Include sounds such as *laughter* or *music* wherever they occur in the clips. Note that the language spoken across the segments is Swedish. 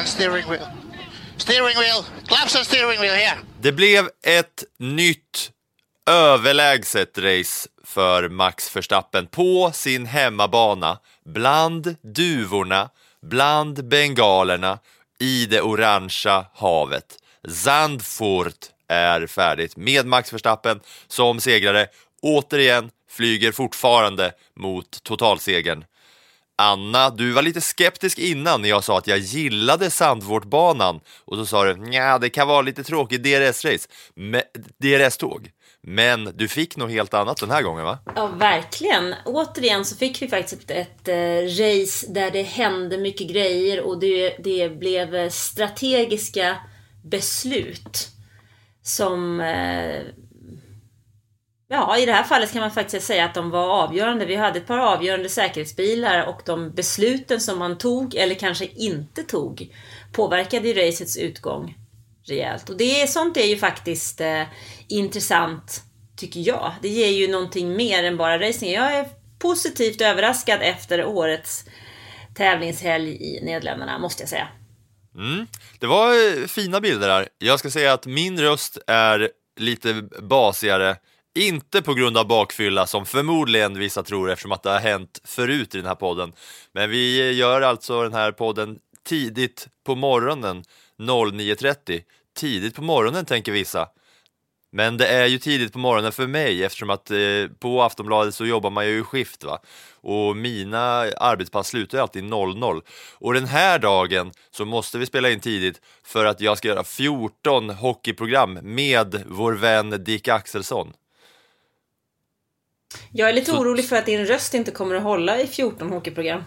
and steering wheel. Steering wheel, claps and steering wheel here. Det blev ett nytt överlägset race för Max Verstappen på sin hemmabana bland duvorna, bland bengalerna i det orangea havet. Zandvoort är färdigt med Max Verstappen som segrare. Återigen flyger fortfarande mot totalsegern. Anna, du var lite skeptisk innan när jag sa att jag gillade Sandvårtbanan och så sa du ja, det kan vara lite tråkigt DRS-race, DRS-tåg. Men du fick något helt annat den här gången va? Ja, verkligen. Återigen så fick vi faktiskt ett, eh, race där det hände mycket grejer och det, det blev eh, strategiska beslut som... Eh, Ja, i det här fallet kan man faktiskt säga att de var avgörande. Vi hade ett par avgörande säkerhetsbilar och de besluten som man tog, eller kanske inte tog, påverkade ju racets utgång rejält. Och det är, sånt är ju faktiskt eh, intressant, tycker jag. Det ger ju någonting mer än bara racing. Jag är positivt överraskad efter årets tävlingshelg i Nederländerna, måste jag säga. Mm. Det var eh, fina bilder där. Jag ska säga att min röst är lite basigare, inte på grund av bakfylla som förmodligen vissa tror eftersom att det har hänt förut i den här podden. Men vi gör alltså den här podden tidigt på morgonen 09.30. Tidigt på morgonen tänker vissa. Men det är ju tidigt på morgonen för mig eftersom att eh, på Aftonbladet så jobbar man ju i skift va. Och mina arbetspass slutar ju alltid 00. Och den här dagen så måste vi spela in tidigt för att jag ska göra 14 hockeyprogram med vår vän Dick Axelsson. Jag är lite Så- orolig för att din röst inte kommer att hålla i 14 hockeyprogram.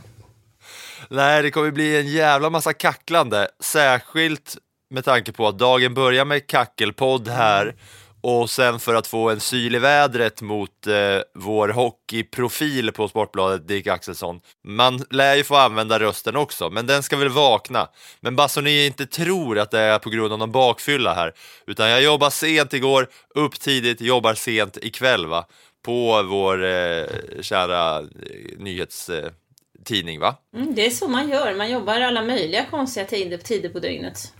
Nej, det kommer bli en jävla massa kacklande, särskilt med tanke på att dagen börjar med kackelpodd här och sen för att få en syl i vädret mot eh, vår hockeyprofil på Sportbladet, Dick Axelsson. Man lär ju få använda rösten också, men den ska väl vakna. Men bara så ni inte tror att det är på grund av någon bakfylla här, utan jag jobbar sent igår, upp tidigt, jobbar sent ikväll va, på vår eh, kära eh, nyhetstidning va? Mm, det är så man gör. Man jobbar alla möjliga konstiga tider, tider på dygnet.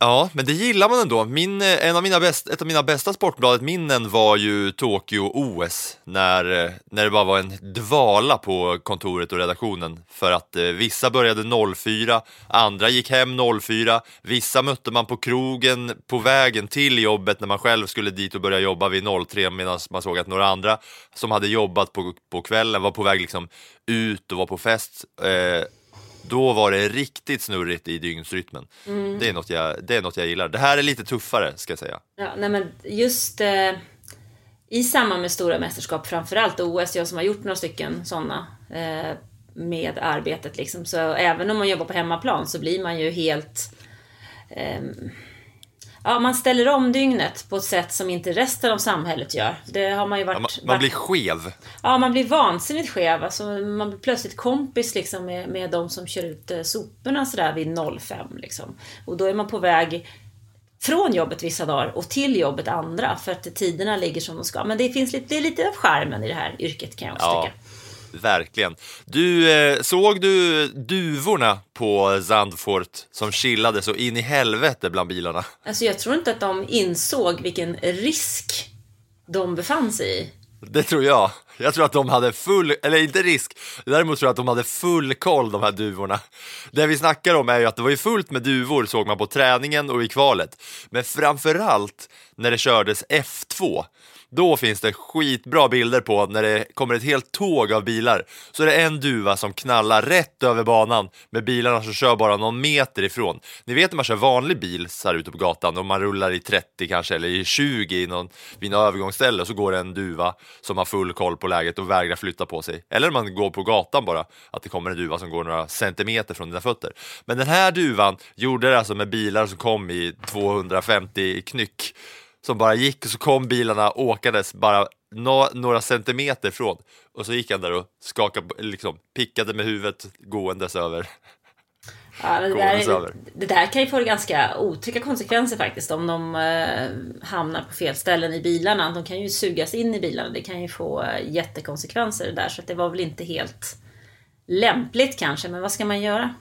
Ja, men det gillar man ändå. Min, eh, en av mina bäst, ett av mina bästa Sportbladet-minnen var ju Tokyo-OS, när, eh, när det bara var en dvala på kontoret och redaktionen. För att eh, vissa började 04, andra gick hem 04, vissa mötte man på krogen på vägen till jobbet när man själv skulle dit och börja jobba vid 03, medan man såg att några andra som hade jobbat på, på kvällen var på väg liksom ut och var på fest. Eh, då var det riktigt snurrigt i dygnsrytmen. Det, är något jag, det är något jag gillar. Det här är lite tuffare, ska jag säga. Ja, nej men just eh, i samband med stora mästerskap, framförallt OS, jag som har gjort några stycken sådana eh, med arbetet liksom. Så även om man jobbar på hemmaplan så blir man ju helt... ehm, ja, man ställer om dygnet på ett sätt som inte resten av samhället gör. Det har man ju varit... Ja, man, man blir skev. Ja, man blir vansinnigt skev. Alltså, man blir plötsligt kompis liksom, med, med de som kör ut eh, soporna sådär vid 05. Liksom. Och då är man på väg från jobbet vissa dagar och till jobbet andra för att tiderna ligger som de ska. Men det finns lite, det är lite av skärmen i det här yrket kan jag också Ja, tycka. Verkligen. Du, eh, såg du duvorna på Zandvoort som chillade så in i helvete bland bilarna? Alltså jag tror inte att de insåg vilken risk de befann sig i. Det tror jag. Jag tror att de hade full, eller inte risk, däremot tror jag att de hade full koll de här duvorna. Det vi snackar om är ju att det var ju fullt med duvor såg man på träningen och i kvalet. Men framförallt när det kördes F2. Då finns det skitbra bilder på när det kommer ett helt tåg av bilar. Så är det en duva som knallar rätt över banan med bilarna som kör bara någon meter ifrån. Ni vet när man kör vanlig bil så här ute på gatan och man rullar i 30 kanske eller i 20 i någon, vid något övergångsställe så går det en duva som har full koll på läget och vägrar flytta på sig. Eller om man går på gatan bara, att det kommer en duva som går några centimeter från dina fötter. Men den här duvan gjorde det alltså med bilar som kom i 250 knyck som bara gick och så kom bilarna åkandes bara nå- några centimeter ifrån och så gick han där och skakade, liksom pickade med huvudet gåendes över. Ja, det, där, det där kan ju få ganska otrygga konsekvenser faktiskt om de eh, hamnar på fel ställen i bilarna. De kan ju sugas in i bilarna. Det kan ju få eh, jättekonsekvenser det där. Så att det var väl inte helt lämpligt kanske. Men vad ska man göra?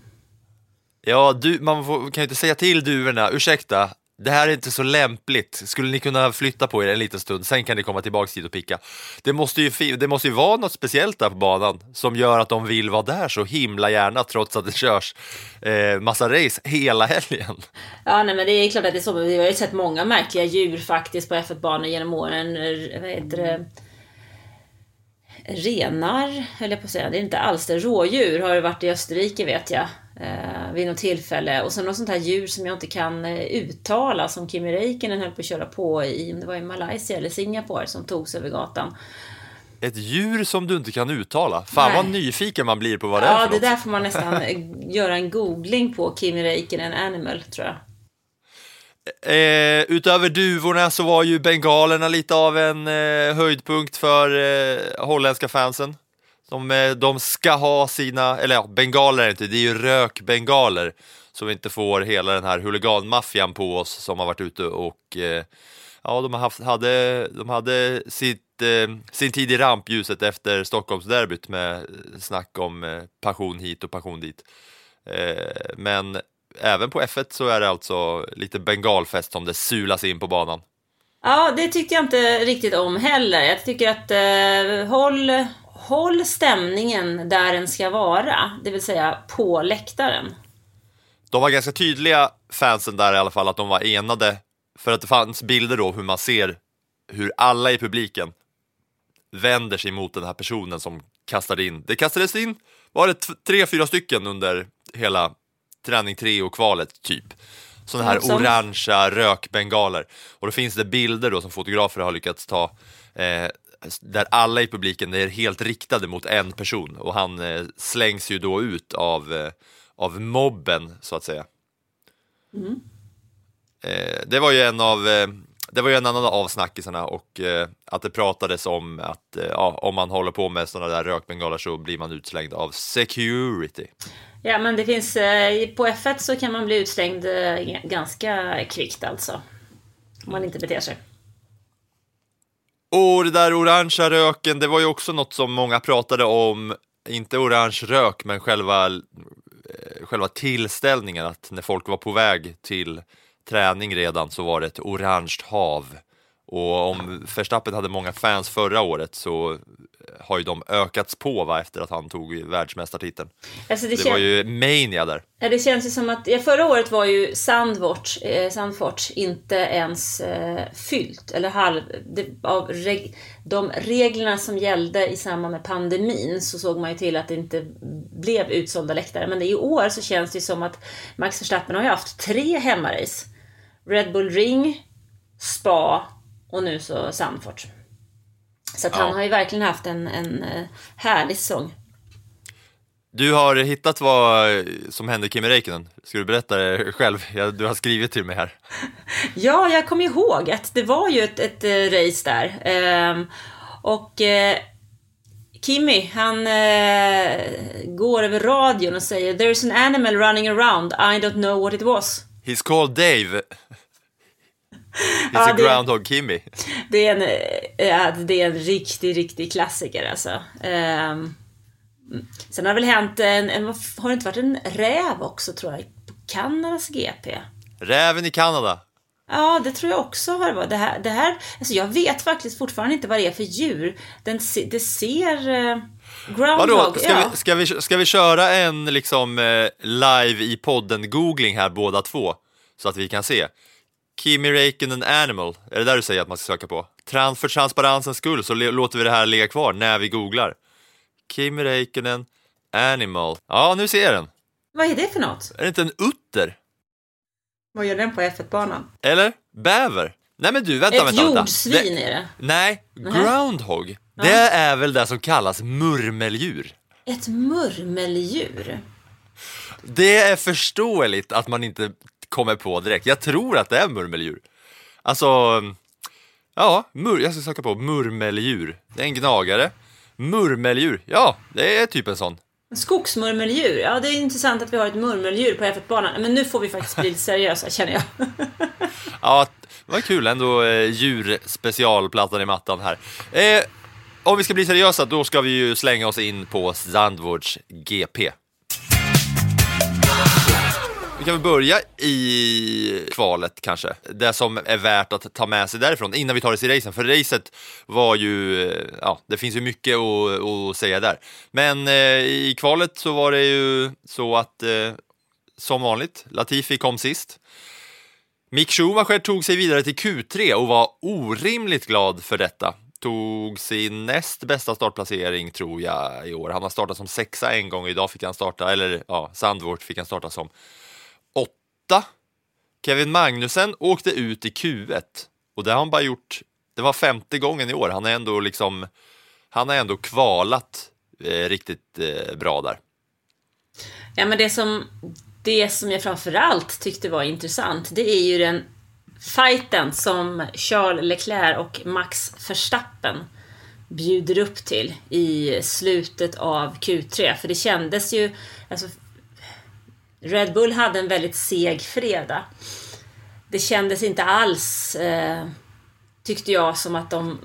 Ja, du, man får, kan ju inte säga till duvorna, ursäkta, det här är inte så lämpligt. Skulle ni kunna flytta på er en liten stund, sen kan ni komma tillbaks dit och picka. Det måste ju, det måste ju vara något speciellt där på banan som gör att de vill vara där så himla gärna trots att det körs eh, massa race hela helgen. Ja, nej, men det är klart att det är så. Vi har ju sett många märkliga djur faktiskt på F1-banor genom åren. Eh, vad heter det? Renar, höll jag på att säga. Det är inte alls det. Rådjur har det varit i Österrike vet jag. Eh, vid något tillfälle. Och sen något sånt här djur som jag inte kan eh, uttala. Som Kimi Räikkönen höll på att köra på i, om det var i Malaysia eller Singapore, som togs över gatan. Ett djur som du inte kan uttala. Fan Nej. vad nyfiken man blir på vad det är Ja, det där får man nästan eh, göra en googling på. Kimi Räikkönen Animal, tror jag. Eh, utöver duvorna så var ju bengalerna lite av en eh, höjdpunkt för eh, holländska fansen. De, eh, de ska ha sina, eller ja, bengaler är det inte, det är ju rökbengaler. Så vi inte får hela den här huliganmaffian på oss som har varit ute och eh, ja, de haft, hade, de hade sitt, eh, sin tid i rampljuset efter Stockholmsderbyt med eh, snack om eh, passion hit och passion dit. Eh, men även på F1 så är det alltså lite bengalfest som det sulas in på banan. Ja, det tyckte jag inte riktigt om heller. Jag tycker att eh, håll, håll stämningen där den ska vara, det vill säga på läktaren. De var ganska tydliga, fansen där i alla fall, att de var enade. För att det fanns bilder då hur man ser hur alla i publiken vänder sig mot den här personen som kastade in. Det kastades in, var det tre, fyra stycken under hela träning tre och kvalet typ. Sådana här orangea rökbengaler. Och då finns det bilder då som fotografer har lyckats ta eh, där alla i publiken är helt riktade mot en person och han eh, slängs ju då ut av, eh, av mobben så att säga. Eh, det var ju en av eh, det var ju en annan av snackisarna och eh, att det pratades om att eh, ja, om man håller på med sådana där rökbengaler så blir man utslängd av security. Ja, men det finns... På F1 så kan man bli utslängd ganska kvickt alltså. Om man inte beter sig. Och det där orangea röken, det var ju också något som många pratade om, inte orange rök, men själva, eh, själva tillställningen, att när folk var på väg till träning redan så var det ett orange hav. Och om Verstappen hade många fans förra året så har ju de ökats på va, efter att han tog världsmästartiteln. Alltså, det, Det kän- var ju mania där. Ja, det känns ju som att, ja, förra året var ju Sandfort, eh, Sandfort inte ens eh, fyllt, eller halv, det, av reg, de reglerna som gällde i samband med pandemin så såg man ju till att det inte blev utsålda läktare. Men i år så känns det ju som att Max Verstappen har ju haft tre hemmarace. Red Bull Ring, Spa och nu så Sandfort. Så att Ja. han har ju verkligen haft en, en eh, härlig säsong. Du har hittat vad som hände Kimi Räikkönen. Ska du berätta det själv? Du har skrivit till mig här. *laughs* Ja, jag kommer ihåg att det var ju ett, ett eh, race där. Ehm, och eh, Kimmy, han eh, går över radion och säger There's an animal running around, I don't know what it was. He's called Dave. He's Ja, a det- groundhog Kimmy. Det är en, eh, ja, det är en riktig, riktig klassiker alltså. Mm. sen har det väl hänt en, en, har det inte varit en räv också tror jag, på Kanadas GP? Räven i Kanada. Ja, det tror jag också har varit. Det här, det här, alltså jag vet faktiskt fortfarande inte vad det är för djur. Den, det ser... Eh, groundhog, Vadå, ska, ja. vi, ska, vi, ska vi köra en liksom eh, live i podden-googling här båda två? Så att vi kan se. Kimi Räikkönen Animal, är det där du säger att man ska söka på? Trans, för transparensens skull så låter vi det här ligga kvar när vi googlar. Kimi Räikkönen Animal. Ja, nu ser jag den. Vad är det för något? Är det inte en utter? Vad gör den på F1-banan? Eller? Bäver? Nej men du, vänta, Ett vänta. vänta. jordsvin Det- är det. Nej, groundhog. Det är väl det som kallas murmeldjur. Ett murmeldjur. Det är förståeligt att man inte kommer på direkt. Jag tror att det är murmeldjur. Alltså, ja, mur, jag ska söka på murmeldjur. Det är en gnagare. Murmeldjur, ja, det är typ en sån. Skogsmurmeldjur. Ja, det är intressant att vi har ett murmeldjur på F1-banan. Men nu får vi faktiskt bli lite seriösa, känner jag. *laughs* Ja, var kul ändå, eh, djurspecialplattan i mattan här. Eh, om vi ska bli seriösa, då ska vi ju slänga oss in på Zandvoorts GP. Vi kan väl börja i kvalet kanske. Det som är värt att ta med sig därifrån innan vi tar oss i racen. För racet var ju, eh, ja, det finns ju mycket att, att säga där. Men eh, i kvalet så var det ju så att, eh, som vanligt, Latifi kom sist. Mick Schumacher tog sig vidare till Q3 och var orimligt glad för detta. Tog sin näst bästa startplacering tror jag i år. Han har startat som sexa en gång och idag fick han starta, eller ja, Sandvort fick han starta som åtta. Kevin Magnussen åkte ut i Q1 och det har han bara gjort, det var femte gången i år. Han är ändå liksom, han har ändå kvalat eh, riktigt eh, bra där. Ja, men det som, det som jag framförallt tyckte var intressant, det är ju den fighten som Charles Leclerc och Max Verstappen bjuder upp till i slutet av Q3. För det kändes ju, alltså, Red Bull hade en väldigt seg fredag. Det kändes inte alls, eh, tyckte jag, som att de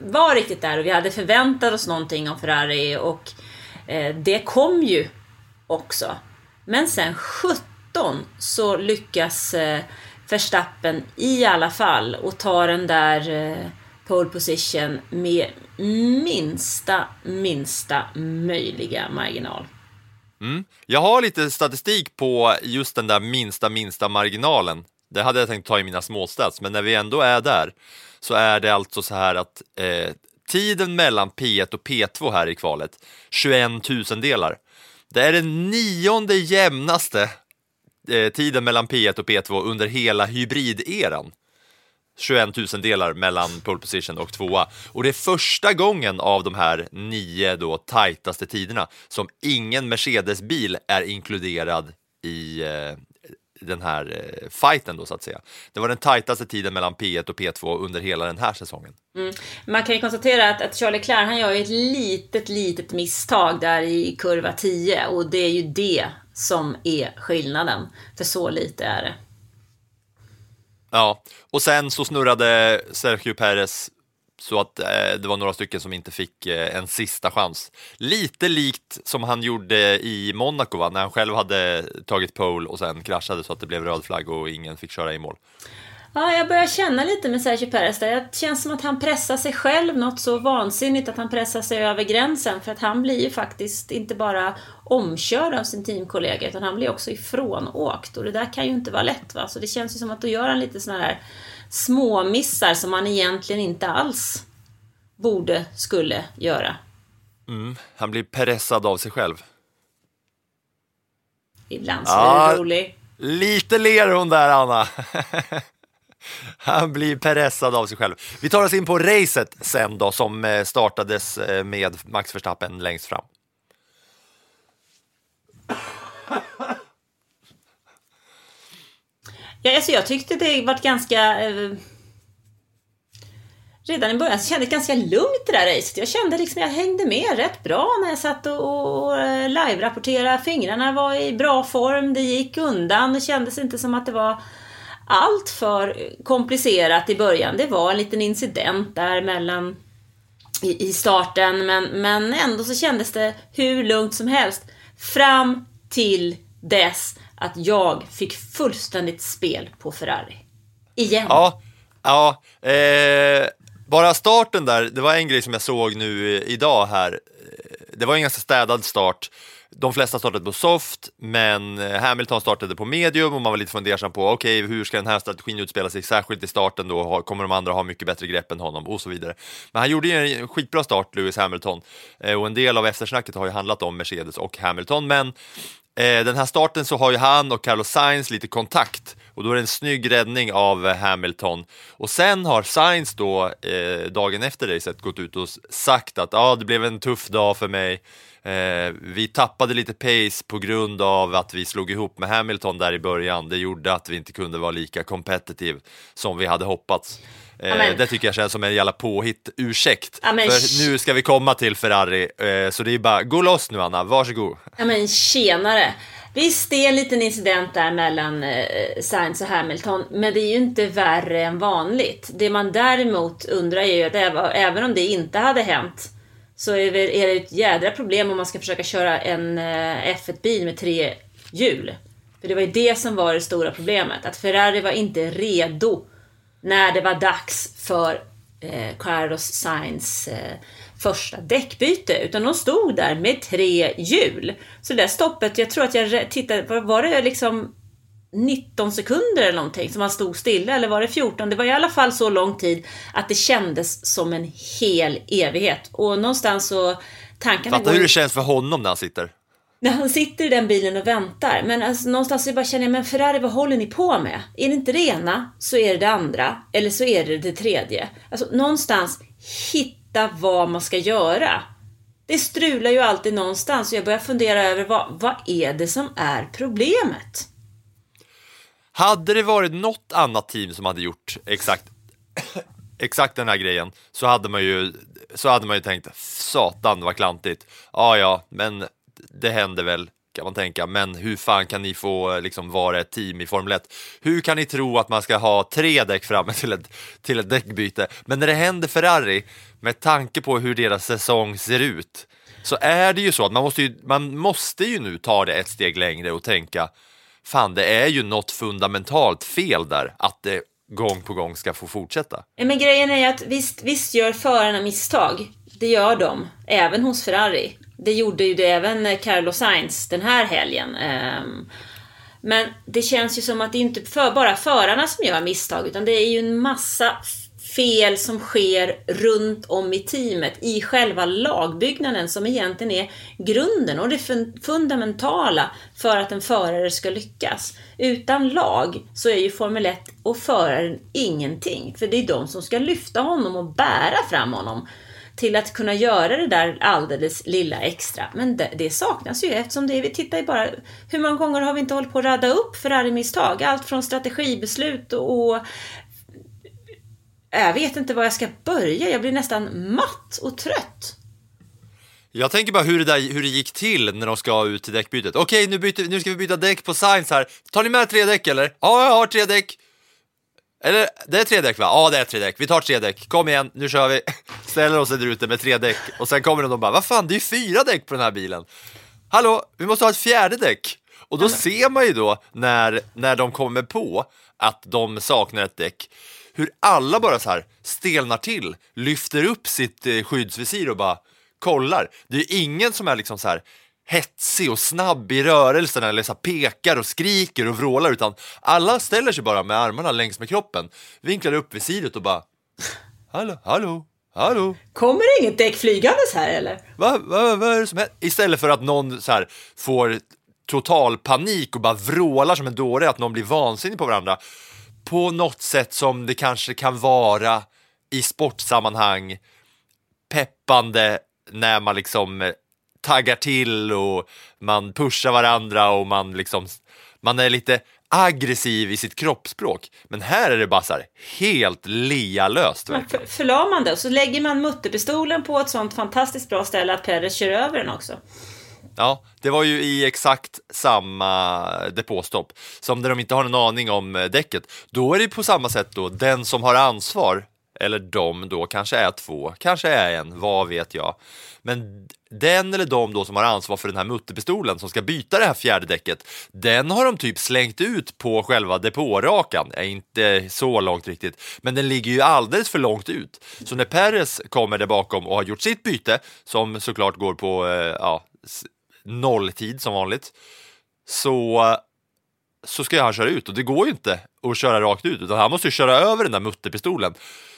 var riktigt där och vi hade förväntat oss någonting om Ferrari och eh, det kom ju också. Men sen 17 så lyckas eh, Verstappen i alla fall och tar den där eh, pole position med minsta, minsta möjliga marginal. Mm. Jag har lite statistik på just den där minsta, minsta marginalen. Det hade jag tänkt ta i mina småstats, men när vi ändå är där så är det alltså så här att eh, tiden mellan P1 och P2 här i kvalet, 21 tusendelar. Det är den nionde jämnaste eh, tiden mellan P1 och P2 under hela hybrideran. 21 000 delar mellan pole position och tvåa. Och det är första gången av de här nio då tajtaste tiderna som ingen Mercedes-bil är inkluderad i eh, den här eh, fighten då så att säga. Det var den tajtaste tiden mellan P1 och P2 under hela den här säsongen. Man kan ju konstatera att, att Charlie Leclerc, han gör ju ett litet, litet misstag där i kurva 10 och det är ju det som är skillnaden. För så lite är det. Ja, och sen så snurrade Sergio Perez så att eh, det var några stycken som inte fick eh, en sista chans. Lite likt som han gjorde i Monaco va? när han själv hade tagit pole och sen kraschade så att det blev röd flagg och ingen fick köra i mål. Ja, jag börjar känna lite med Sergio Perez där. Det känns som att han pressar sig själv något så vansinnigt att han pressar sig över gränsen. För att han blir ju faktiskt inte bara omkörd av sin teamkollega utan han blir också ifrånåkt. Och det där kan ju inte vara lätt va. Så det känns ju som att då gör han lite såna här småmissar som han egentligen inte alls borde, skulle göra. Han blir pressad av sig själv. Ibland så Ja. är det rolig. Lite ler hon där Anna. *laughs* Han blir pressad av sig själv. Vi tar oss in på racet sen då som eh, startades eh, med Max Verstappen längst fram. Ja, alltså jag tyckte det var ganska... Eh, redan i början så kändes det ganska lugnt det där racet. Jag kände liksom jag hängde med rätt bra när jag satt och, och, och eh, live-rapporterade. Fingrarna var i bra form, det gick undan. Det kändes inte som att det var allt för komplicerat i början. Det var en liten incident där mellan i, i starten, men, men ändå så kändes det hur lugnt som helst. Fram till dess att jag fick fullständigt spel på Ferrari. Igen. Ja, ja eh, bara starten där, det var en grej som jag såg nu eh, idag här. Eh, det var en ganska städad start. De flesta startade på soft, men eh, Hamilton startade på medium och man var lite fundersam på okej, hur ska den här strategin utspela sig, särskilt i starten då, kommer de andra ha mycket bättre grepp än honom och så vidare. Men han gjorde ju en skitbra start, Lewis Hamilton, eh, och en del av eftersnacket har ju handlat om Mercedes och Hamilton, men eh, den här starten så har ju han och Carlos Sainz lite kontakt och då är det en snygg räddning av Hamilton. Och sen har Sainz då eh, dagen efter racet gått ut och sagt att ah, det blev en tuff dag för mig. Eh, vi tappade lite pace på grund av att vi slog ihop med Hamilton där i början. Det gjorde att vi inte kunde vara lika competitive som vi hade hoppats. Eh, det tycker jag känns som en jävla påhitt ursäkt. Amen. För nu ska vi komma till Ferrari, eh, så det är bara gå loss nu Anna, varsågod. Ja men tjenare! Visst, det är en liten incident där mellan eh, Sainz och Hamilton, men det är ju inte värre än vanligt. Det man däremot undrar är ju att äv- även om det inte hade hänt, så är det, är det ett jädra problem om man ska försöka köra en eh, F1-bil med tre hjul. För det var ju det som var det stora problemet, att Ferrari var inte redo när det var dags för eh, Carlos Sainz eh, första däckbyte. Utan de stod där med tre hjul. Så det där stoppet, jag tror att jag tittade, var, var det liksom 19 sekunder eller någonting som han stod stilla, eller var det 14? Det var i alla fall så lång tid att det kändes som en hel evighet. Och någonstans så tankarna Fatta hur det känns för honom när han sitter. när han sitter i den bilen och väntar. Men alltså, någonstans så bara känner jag, men Ferrari, vad håller ni på med? Är det inte det ena, så är det det andra. Eller så är det det tredje. Alltså någonstans, hitta vad man ska göra. Det strular ju alltid någonstans och jag börjar fundera över vad, vad är det som är problemet? Hade det varit något annat team som hade gjort exakt, exakt den här grejen så hade man ju, så hade man ju tänkt satan vad klantigt. Ja, ja, men det händer väl kan man tänka, men hur fan kan ni få liksom vara ett team i Formel 1? Hur kan ni tro att man ska ha tre däck framme till ett, till ett däckbyte? Men när det händer Ferrari, med tanke på hur deras säsong ser ut, så är det ju så att man måste ju, man måste ju nu ta det ett steg längre och tänka fan det är ju något fundamentalt fel där att det gång på gång ska få fortsätta. Men grejen är ju att visst, visst gör förarna misstag. Det gör de, även hos Ferrari. Det gjorde ju det även Carlos Sainz den här helgen. Ehm, men det känns ju som att det inte är för, bara förarna som gör misstag, utan det är ju en massa fel som sker runt om i teamet, i själva lagbyggnaden som egentligen är grunden och det fundamentala för att en förare ska lyckas. Utan lag så är ju Formel 1 och föraren ingenting, för det är de som ska lyfta honom och bära fram honom till att kunna göra det där alldeles lilla extra. Men det, det saknas ju eftersom det, vi tittar ju bara, hur många gånger har vi inte hållit på att radda upp Ferrari-misstag? Allt från strategibeslut och, och jag vet inte var jag ska börja, jag blir nästan matt och trött. Jag tänker bara hur det, där, hur det gick till när de ska ut till däckbytet. Okej, nu, byter, nu ska vi byta däck på Science här. Tar ni med tre däck eller? Ja, jag har tre däck. Eller, det är tre däck va? Ja, det är tre däck. Vi tar tre däck. Kom igen, nu kör vi. *laughs* Ställer oss där ute med tre däck. Och sen kommer de och bara, vad fan, det är ju fyra däck på den här bilen. Hallå, vi måste ha ett fjärde däck. Och då ser man ju då när, när de kommer på att de saknar ett däck, hur alla bara så här stelnar till, lyfter upp sitt eh, skyddsvisir och bara kollar. Det är ingen som är liksom så här hetsig och snabb i rörelserna eller så pekar och skriker och vrålar utan alla ställer sig bara med armarna längs med kroppen, vinklar upp visiret och bara Hallå, hallå, hallå, Kommer det inget däck flygandes här eller? vad va, va är det som händer? Istället för att någon så här får total panik och bara vrålar som en dåre, att någon blir vansinnig på varandra. På något sätt som det kanske kan vara i sportsammanhang, peppande när man liksom eh, taggar till och man pushar varandra och man liksom, man är lite aggressiv i sitt kroppsspråk. Men här är det bara så här helt lealöst. Man verkligen. för, förlamar det och så lägger man mutterpistolen på ett sånt fantastiskt bra ställe att Perez kör över den också. Ja, det var ju i exakt samma depåstopp som där de inte har en aning om eh, däcket. Då är det på samma sätt då, den som har ansvar eller de då kanske är två, kanske är en, vad vet jag. Men den eller de då som har ansvar för den här mutterpistolen som ska byta det här fjärde däcket, den har de typ slängt ut på själva depårakan. Är inte så långt riktigt, men den ligger ju alldeles för långt ut. Så när Perez kommer där bakom och har gjort sitt byte, som såklart går på eh, ja, nolltid som vanligt, så så ska han köra ut och det går ju inte att köra rakt ut utan han måste ju köra över den där mutterpistolen.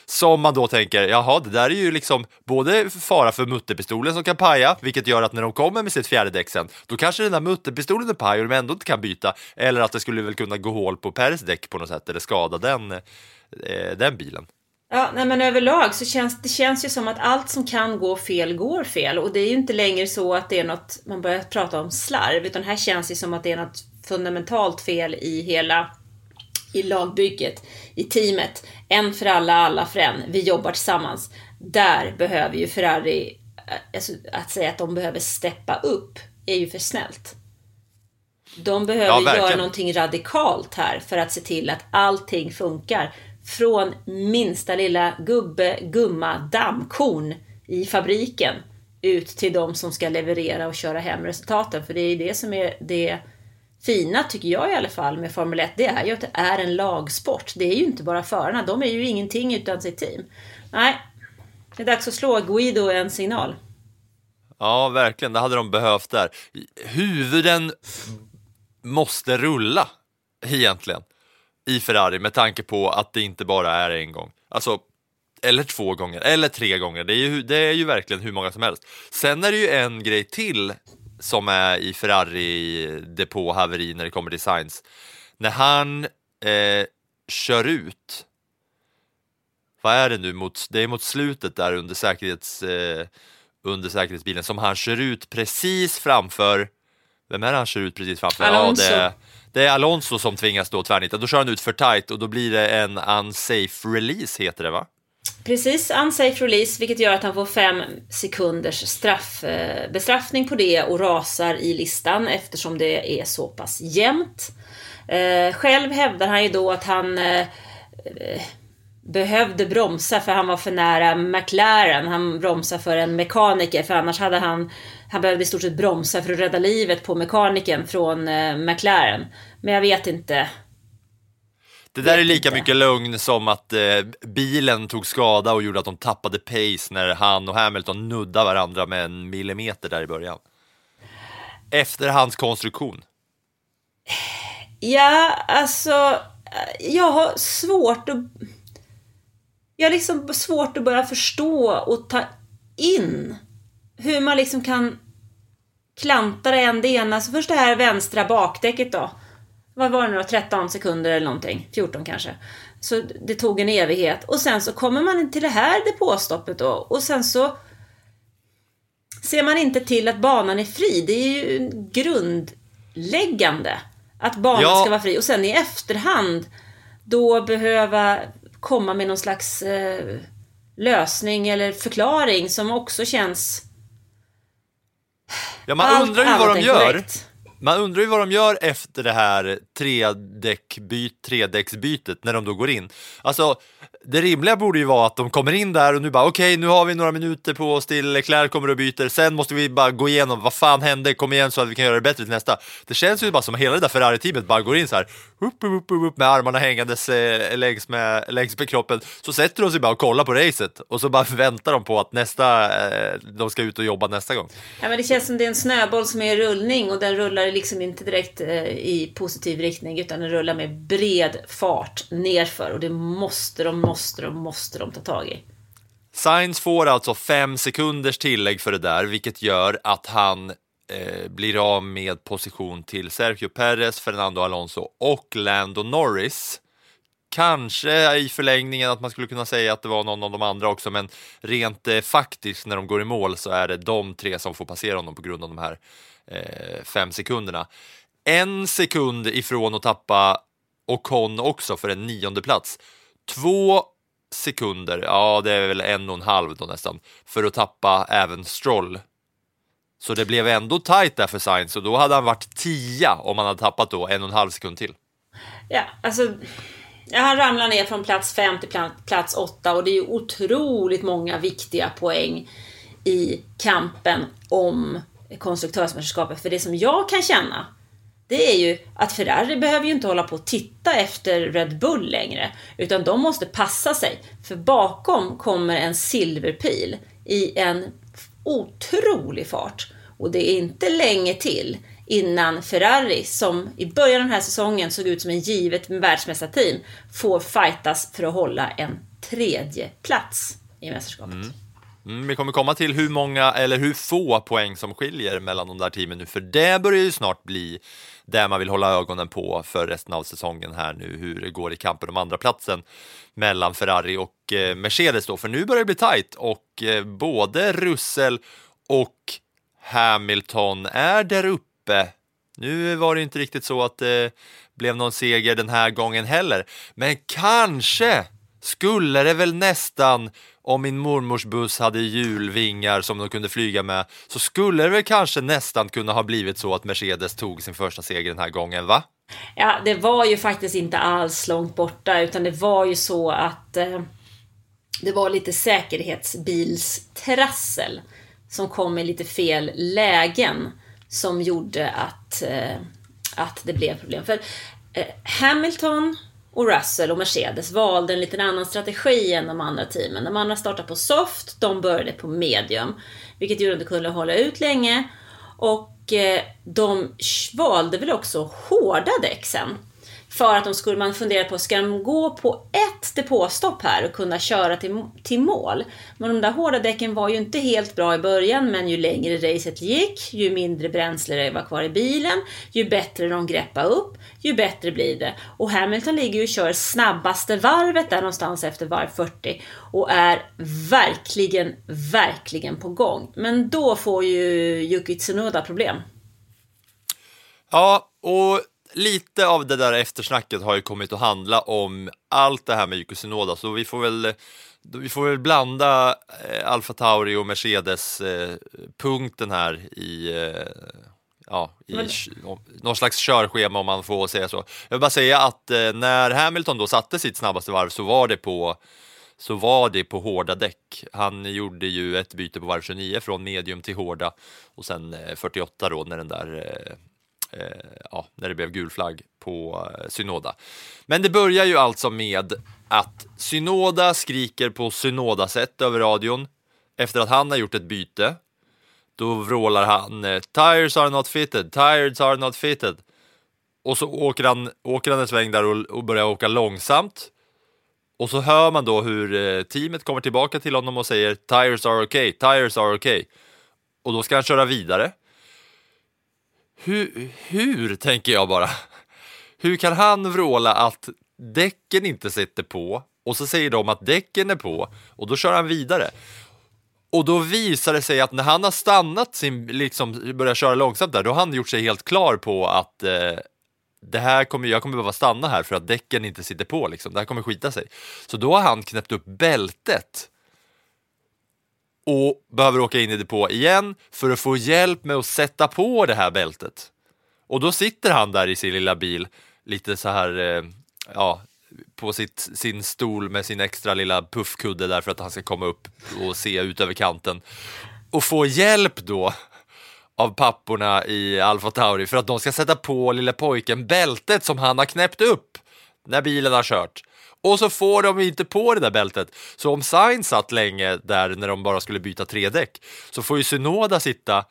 Som man då tänker, jaha, det där är ju liksom både fara för mutterpistolen som kan paja, vilket gör att när de kommer med sitt fjärde däck sen, då kanske den där mutterpistolen är paj och de ändå inte kan byta, eller att det skulle väl kunna gå hål på Peres däck på något sätt eller skada den, eh, den bilen. Ja, nej men överlag så känns det känns ju som att allt som kan gå fel går fel och det är ju inte längre så att det är något, man börjar prata om slarv, utan här känns det som att det är något fundamentalt fel i hela i lagbygget, i teamet. En för alla, alla för en. Vi jobbar tillsammans. Där behöver ju Ferrari, eh, alltså, att säga att de behöver steppa upp är ju för snällt. De behöver Ja, göra någonting radikalt här för att se till att allting funkar. Från minsta lilla gubbe, gumma, dammkorn i fabriken ut till de som ska leverera och köra hem resultaten. För det är ju det som är det fina, tycker jag i alla fall, med Formel 1. Det är ju att det är en lagsport. Det är ju inte bara förarna. De är ju ingenting utan sitt team. Nej, det är dags att slå Guido en signal. Ja, verkligen, det hade de behövt där. Huvuden måste rulla, egentligen, i Ferrari med tanke på att det inte bara är en gång. Alltså, eller två gånger, eller tre gånger. Det är ju, det är ju verkligen hur många som helst. Sen är det ju en grej till som är i Ferrari-depå-haveri när det kommer till Sainz. När han eh, kör ut, vad är det nu, mot, det är mot slutet där under, säkerhets, eh, under säkerhetsbilen som han kör ut precis framför, vem är det han kör ut precis framför? Alonso. Ja, det, är- det är Alonso som tvingas då tvärnita, då kör han ut för tight och då blir det en unsafe release heter det va? Precis, unsafe release, vilket gör att han får fem sekunders straff, eh, bestraffning på det och rasar i listan eftersom det är så pass jämnt. Eh, själv hävdar han ju då att han eh, eh behövde bromsa för han var för nära McLaren. Han bromsade för en mekaniker för annars hade han, han behövde i stort sett bromsa för att rädda livet på mekanikern från eh, McLaren. Men jag vet inte. Det där är lika mycket lögn som att eh, bilen tog skada och gjorde att de tappade pace när han och Hamilton nuddade varandra med en millimeter där i början. Efter hans konstruktion. Ja, alltså, jag har svårt att... Jag har liksom svårt att börja förstå och ta in hur man liksom kan klanta det en det ena. Så först det här vänstra bakdäcket då. Vad var det nu då? 13 sekunder eller någonting? 14 kanske. Så det tog en evighet. Och sen så kommer man till det här depåstoppet då. Och sen så ser man inte till att banan är fri. Det är ju grundläggande att banan Ja. ska vara fri. Och sen i efterhand då behöva komma med någon slags eh, lösning eller förklaring som också känns Ja, man allt undrar ju vad de gör. korrekt. Man undrar ju vad de gör efter det här tredäckbyt, tredäcksbytet när de då går in. Alltså, det rimliga borde ju vara att de kommer in där och nu bara okej, nu har vi några minuter på oss till Leclerc kommer och byter. Sen måste vi bara gå igenom vad fan hände, kom igen så att vi kan göra det bättre till nästa. Det känns ju bara som att hela det där Ferrari-teamet bara går in så här upp, upp, upp, upp, med armarna hängandes eh, längs, med, längs med kroppen. Så sätter de sig bara och kollar på racet och så bara väntar de på att nästa, eh, de ska ut och jobba nästa gång. Ja, men det känns som det är en snöboll som är i rullning och den rullar liksom inte direkt eh, i positiv riktning utan den rullar med bred fart nerför och det måste de, måste de, måste de ta tag i. Sainz får alltså fem sekunders tillägg för det där, vilket gör att han eh, blir av med position till Sergio Perez, Fernando Alonso och Lando Norris. Kanske i förlängningen att man skulle kunna säga att det var någon av de andra också, men rent eh, faktiskt när de går i mål så är det de tre som får passera honom på grund av de här eh, fem sekunderna. En sekund ifrån att tappa Ocon också för en nionde plats. Två sekunder, ja det är väl en och en halv då nästan, för att tappa även Stroll. Så det blev ändå tajt där för Sainz och då hade han varit tia om han hade tappat då en och en halv sekund till. Ja, alltså Ja, han ramlar ner från plats 5 till plats 8 och det är ju otroligt många viktiga poäng i kampen om konstruktörsmästerskapet. För det som jag kan känna, det är ju att Ferrari behöver ju inte hålla på och titta efter Red Bull längre, utan de måste passa sig. För bakom kommer en silverpil i en otrolig fart. Och det är inte länge till innan Ferrari, som i början av den här säsongen såg ut som en givet världsmästarteam, får fightas för att hålla en tredje plats i mästerskapet. Mm, mm vi kommer komma till hur många eller hur få poäng som skiljer mellan de där teamen nu, för det börjar ju snart bli där man vill hålla ögonen på för resten av säsongen här nu, hur det går i kampen om andra platsen mellan Ferrari och eh, Mercedes då, för nu börjar det bli tajt och eh, både Russell och Hamilton är där uppe. Nu var det inte riktigt så att det blev någon seger den här gången heller, men kanske skulle det väl nästan om min mormors buss hade hjulvingar som de kunde flyga med så skulle det väl kanske nästan kunna ha blivit så att Mercedes tog sin första seger den här gången, va? Ja, det var ju faktiskt inte alls långt borta, utan det var ju så att eh, det var lite säkerhetsbilstrassel som kom i lite fel lägen som gjorde att, eh, att det blev problem. För eh, Hamilton och Russell och Mercedes valde en liten annan strategi än de andra teamen. De andra startade på soft, de började på medium, vilket gjorde att de kunde hålla ut länge. Och eh, de valde väl också hårda däck sen. För att de skulle, man fundera på, ska de gå på ett depåstopp här och kunna köra till, till mål? Men de där hårda däcken var ju inte helt bra i början, men ju längre racet gick, ju mindre bränsle det var kvar i bilen, ju bättre de greppade upp, ju bättre blir det. Och Hamilton ligger ju och kör snabbaste varvet där någonstans efter varv 40 och är verkligen, verkligen på gång. Men då får ju Yuki Tsunoda problem. Ja, och lite av det där eftersnacket har ju kommit att handla om allt det här med Yuki Tsunoda, så vi får väl vi får väl blanda eh, Alfa Tauri och Mercedes eh, punkten här i, eh, ja, i Men- någon slags körschema om man får säga så. Jag vill bara säga att eh, när Hamilton då satte sitt snabbaste varv så var det på så var det på hårda däck. Han gjorde ju ett byte på varv 29 från medium till hårda och sen eh, 48 då när den där eh, eh, Eh, ja, när det blev gul flagg på eh, Synoda. Men det börjar ju alltså med att Synoda skriker på Synoda-sätt över radion efter att han har gjort ett byte. Då vrålar han eh, “Tires are not fitted, tires are not fitted” och så åker han, åker han en sväng där och, och börjar åka långsamt. Och så hör man då hur eh, teamet kommer tillbaka till honom och säger “Tires are okay, tires are okay” och då ska han köra vidare. Hur, hur, tänker jag bara. Hur kan han vråla att däcken inte sitter på och så säger de att däcken är på och då kör han vidare. Och då visar det sig att när han har stannat sin, liksom börjar köra långsamt där, då har han gjort sig helt klar på att eh, det här kommer, jag kommer behöva stanna här för att däcken inte sitter på liksom. Det här kommer skita sig. Så då har han knäppt upp bältet och behöver åka in i depå igen för att få hjälp med att sätta på det här bältet. Och då sitter han där i sin lilla bil, lite så här, eh, ja, på sitt, sin stol med sin extra lilla puffkudde där för att han ska komma upp och se ut över kanten. Och få hjälp då av papporna i Alfa Tauri för att de ska sätta på lilla pojken bältet som han har knäppt upp när bilen har kört. Och så får de inte på det där bältet. Så om Sainz satt länge där när de bara skulle byta tre däck så får ju Synoda sitta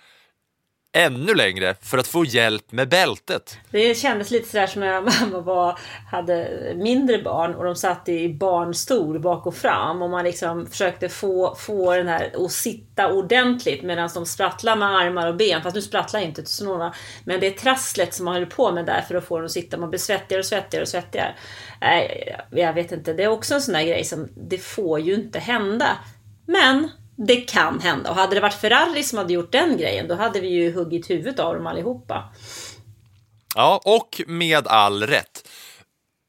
ännu längre för att få hjälp med bältet. Det kändes lite sådär som när *laughs* mamma var, hade mindre barn och de satt i barnstol bak och fram och man liksom försökte få, få den här att sitta ordentligt medan de sprattlar med armar och ben. Fast nu sprattlar inte Tsunoda. Men det är trasslet som man håller på med där för att få dem att sitta. Man blir svettigare och svettigare och svettigare. Nej, jag vet inte. Det är också en sån där grej som det får ju inte hända. Men det kan hända. Och hade det varit Ferrari som hade gjort den grejen, då hade vi ju huggit huvudet av dem allihopa. Ja, och med all rätt.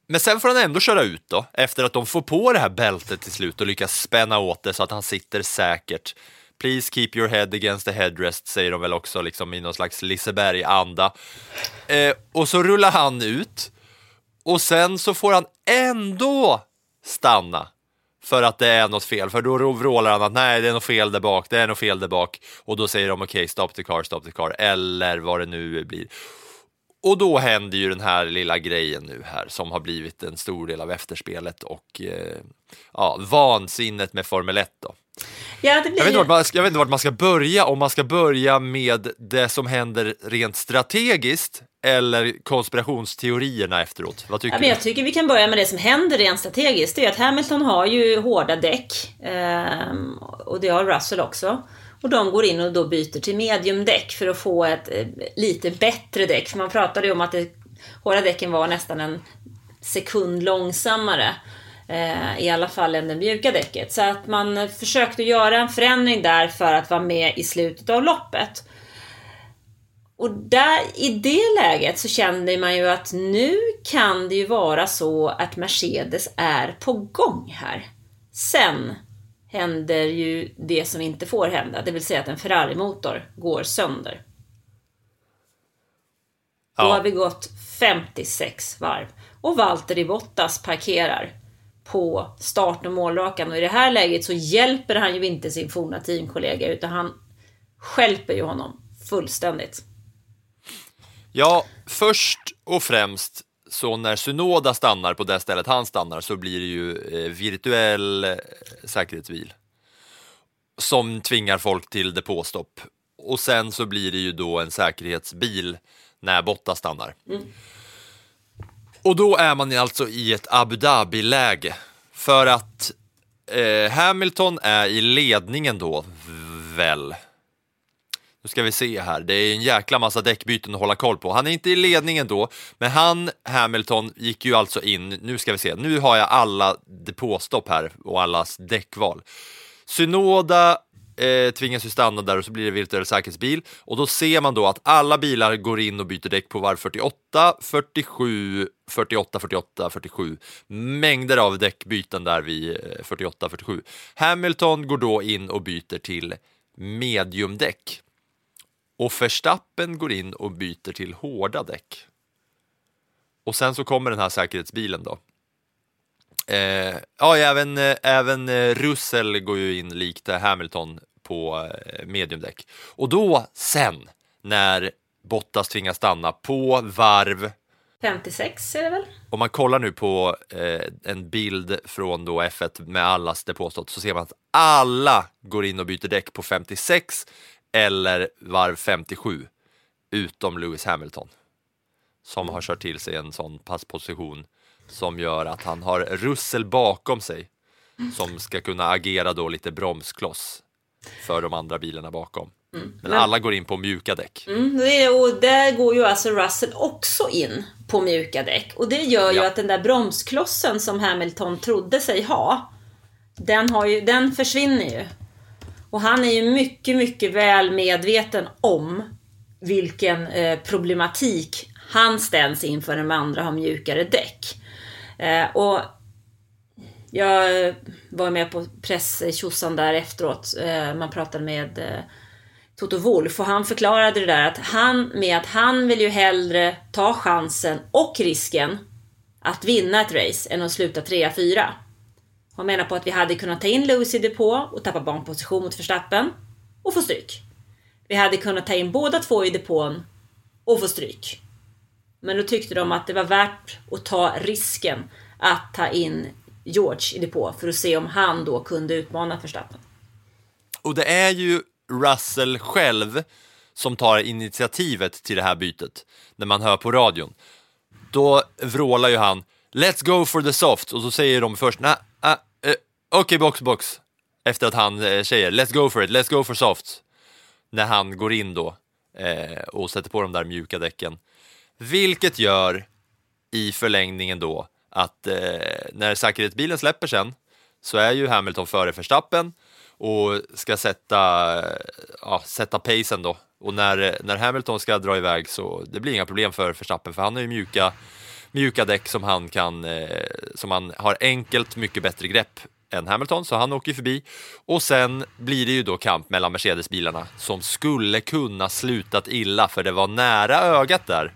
Men sen får han ändå köra ut då, efter att de får på det här bältet till slut och lyckas spänna åt det så att han sitter säkert. Please keep your head against the headrest, säger de väl också liksom i någon slags Liseberg-anda. Eh, och så rullar han ut och sen så får han ändå stanna för att det är något fel, för då vrålar han att nej, det är något fel där bak, det är något fel där bak och då säger de okej, okay, stop the car, stop the car, eller vad det nu blir. Och då händer ju den här lilla grejen nu här som har blivit en stor del av efterspelet och eh, ja, vansinnet med Formel 1 då. Ja, blir... jag, vet man, jag vet inte vart man ska börja, om man ska börja med det som händer rent strategiskt eller konspirationsteorierna efteråt? Vad tycker ja, men jag du? tycker vi kan börja med det som händer rent strategiskt. Det är att Hamilton har ju hårda däck. Eh, och det har Russell också. Och de går in och då byter till mediumdäck för att få ett eh, lite bättre däck. För man pratade ju om att det, hårda däcken var nästan en sekund långsammare. Eh, I alla fall än det mjuka däcket. Så att man försökte göra en förändring där för att vara med i slutet av loppet. Och där, i det läget så kände man ju att nu kan det ju vara så att Mercedes är på gång här. Sen händer ju det som inte får hända, det vill säga att en Ferrari-motor går sönder. Då Ja. har vi gått 56 varv och Valtteri Bottas parkerar på start och målrakan och i det här läget så hjälper han ju inte sin forna teamkollega utan han skälper ju honom fullständigt. Ja, först och främst så när Sunoda stannar på det stället han stannar så blir det ju eh, virtuell eh, säkerhetsbil som tvingar folk till depåstopp. Och sen så blir det ju då en säkerhetsbil när Bottas stannar. Och då är man alltså i ett Abu Dhabi-läge för att eh, Hamilton är i ledningen då, väl? Nu ska vi se här, det är en jäkla massa däckbyten att hålla koll på. Han är inte i ledningen då, men han, Hamilton, gick ju alltså in, nu ska vi se, nu har jag alla depåstopp här och allas däckval. Synoda eh, tvingas ju stanna där och så blir det virtuell säkerhetsbil och då ser man då att alla bilar går in och byter däck på varv 48, 47, 48, 48, 47. Mängder av däckbyten där vid eh, 48, 47. Hamilton går då in och byter till mediumdäck. Och Verstappen går in och byter till hårda däck. Och sen så kommer den här säkerhetsbilen då. Eh, ja, även, eh, även eh, Russell går ju in likt eh, Hamilton på mediumdäck. Och då sen, när Bottas tvingas stanna på varv 56 är det väl? om man kollar nu på eh, en bild från då F1 med allas depåstopp så ser man att alla går in och byter däck på 56 eller varv 57 utom Lewis Hamilton som har kört till sig en sån passposition som gör att han har Russell bakom sig som ska kunna agera då lite bromskloss för de andra bilarna bakom. Men alla går in på mjuka däck. Mm, det och där går ju alltså Russell också in på mjuka däck. Och det gör ju Ja. att den där bromsklossen som Hamilton trodde sig ha, den, har ju, den försvinner ju. Och han är ju mycket, mycket väl medveten om vilken eh, problematik han ställs inför när de andra har mjukare däck. Eh, och jag var med på presstjosan där efteråt. Eh, man pratade med eh, Toto Wolf och han förklarade det där att han med att han vill ju hellre ta chansen och risken att vinna ett race än att sluta 3-4. Han menar på att vi hade kunnat ta in Lewis i depå och tappa banposition mot Verstappen och få stryk. Vi hade kunnat ta in båda två i depån och få stryk. Men då tyckte de att det var värt att ta risken att ta in George i depå för att se om han då kunde utmana Verstappen. Och det är ju Russell själv som tar initiativet till det här bytet när man hör på radion. Då vrålar ju han “Let's go for the soft” och så säger de först “Nej, ah, äh, uh, eh, okej box box” efter att han eh, säger “Let's go for it, let's go for soft” när han går in då eh, och sätter på de där mjuka däcken. Vilket gör i förlängningen då att eh, när säkerhetsbilen släpper sen så är ju Hamilton före Verstappen och ska sätta, ja, sätta pacen då. Och när, när Hamilton ska dra iväg så det blir inga problem för Verstappen för han har ju mjuka, mjuka däck som han kan, eh, som han har enkelt mycket bättre grepp än Hamilton, så han åker ju förbi. Och sen blir det ju då kamp mellan Mercedes-bilarna som skulle kunna slutat illa för det var nära ögat där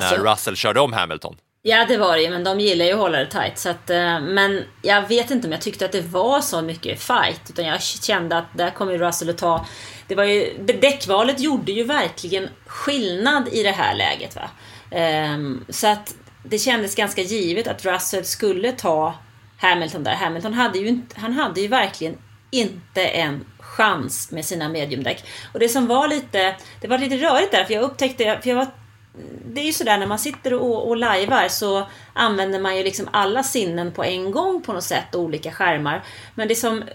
Fast när jag- Russell körde om Hamilton. Ja, det var det ju, men de gillar ju att hålla det tight. Så att, eh, men jag vet inte om jag tyckte att det var så mycket fight. Utan jag kände att där kommer Russell att ta... Det var ju, däckvalet gjorde ju verkligen skillnad i det här läget. Va? Ehm, så att det kändes ganska givet att Russell skulle ta Hamilton där. Hamilton hade ju, han hade ju verkligen inte en chans med sina mediumdäck. Och det som var lite, det var lite rörigt där, för jag upptäckte, för jag var det är ju sådär när man sitter och, och lajvar så använder man ju liksom alla sinnen på en gång på något sätt och olika skärmar. Men det som eh,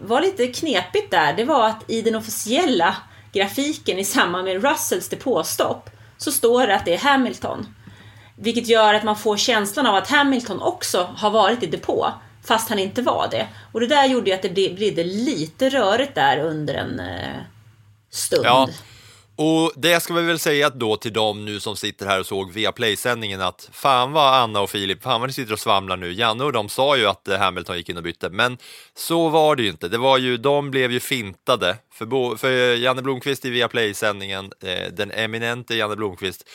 var lite knepigt där, det var att i den officiella grafiken i samband med Russells depåstopp så står det att det är Hamilton. Vilket gör att man får känslan av att Hamilton också har varit i depå fast han inte var det. Och det där gjorde ju att det blev lite rörigt där under en eh, stund. Ja. Och det ska vi väl säga då till dem nu som sitter här och såg Viaplay-sändningen att fan vad Anna och Filip, fan vad ni sitter och svamlar nu. Janne och de sa ju att eh, Hamilton gick in och bytte, men så var det ju inte. Det var ju, de blev ju fintade. För, bo, för Janne Blomqvist i Viaplay-sändningen, eh, den eminente Janne Blomqvist,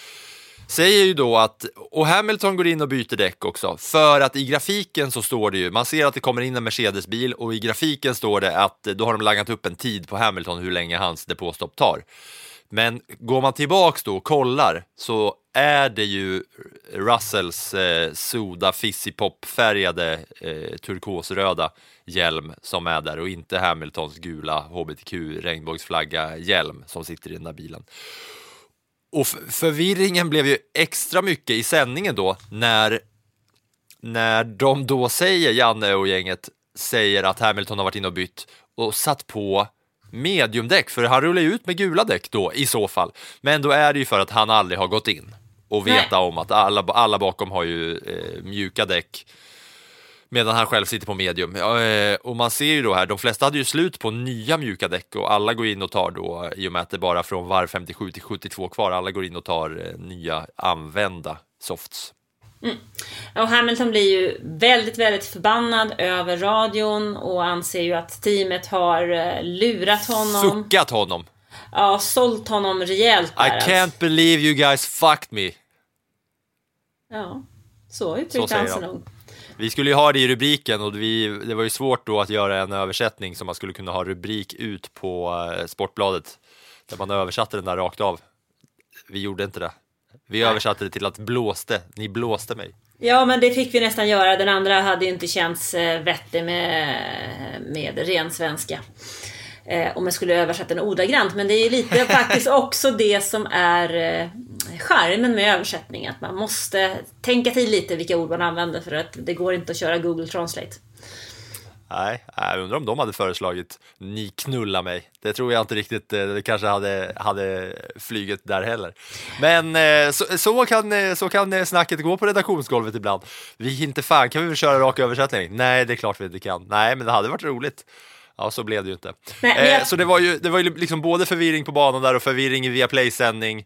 säger ju då att, och Hamilton går in och byter däck också, för att i grafiken så står det ju, man ser att det kommer in en Mercedes-bil och i grafiken står det att eh, då har de laggat upp en tid på Hamilton hur länge hans depåstopp tar. Men går man tillbaks då och kollar så är det ju Russells eh, Soda Fizzy-pop-färgade eh, turkosröda hjälm som är där och inte Hamiltons gula HBTQ regnbågsflagga hjälm som sitter i den där bilen. Och förvirringen blev ju extra mycket i sändningen då när, när de då säger, Janne och gänget, säger att Hamilton har varit inne och bytt och satt på mediumdäck, för han rullar ju ut med gula däck då i så fall. Men då är det ju för att han aldrig har gått in och veta Nej. om att alla, alla bakom har ju eh, mjuka däck medan han själv sitter på medium. Eh, och man ser ju då här, de flesta hade ju slut på nya mjuka däck och alla går in och tar då, i och med att det bara från varv 57 till 72 kvar, alla går in och tar eh, nya använda softs. Mm. Och Hamilton blir ju väldigt, väldigt förbannad över radion och anser ju att teamet har eh, lurat honom. Suckat honom. Ja, sålt honom rejält där, I can't alltså. believe you guys fucked me. Ja, så uttryckte han sig nog. Vi skulle ju ha det i rubriken och vi, det var ju svårt då att göra en översättning som man skulle kunna ha rubrik ut på eh, Sportbladet. Där man översatte den där rakt av. Vi gjorde inte det. Vi översatte det till att blåste, ni blåste mig. Ja, men det fick vi nästan göra. Den andra hade ju inte känts eh, vettig med, med ren svenska. Eh, om jag skulle översätta den ordagrant. Men det är lite *laughs* faktiskt också det som är eh, charmen med översättning. Att man måste tänka till lite vilka ord man använder för att det går inte att köra Google Translate. Nej, jag undrar om de hade föreslagit ni knulla mig. Det tror jag inte riktigt, eh, det kanske hade, hade flugit där heller. Men eh, så, så, kan, eh, så kan snacket gå på redaktionsgolvet ibland. Vi inte fan kan vi väl köra rak översättning? Nej, det är klart vi inte kan. Nej, men det hade varit roligt. Ja, så blev det ju inte. Nej, jag... Så det var ju, det var ju liksom både förvirring på banan där och förvirring i Viaplay-sändning.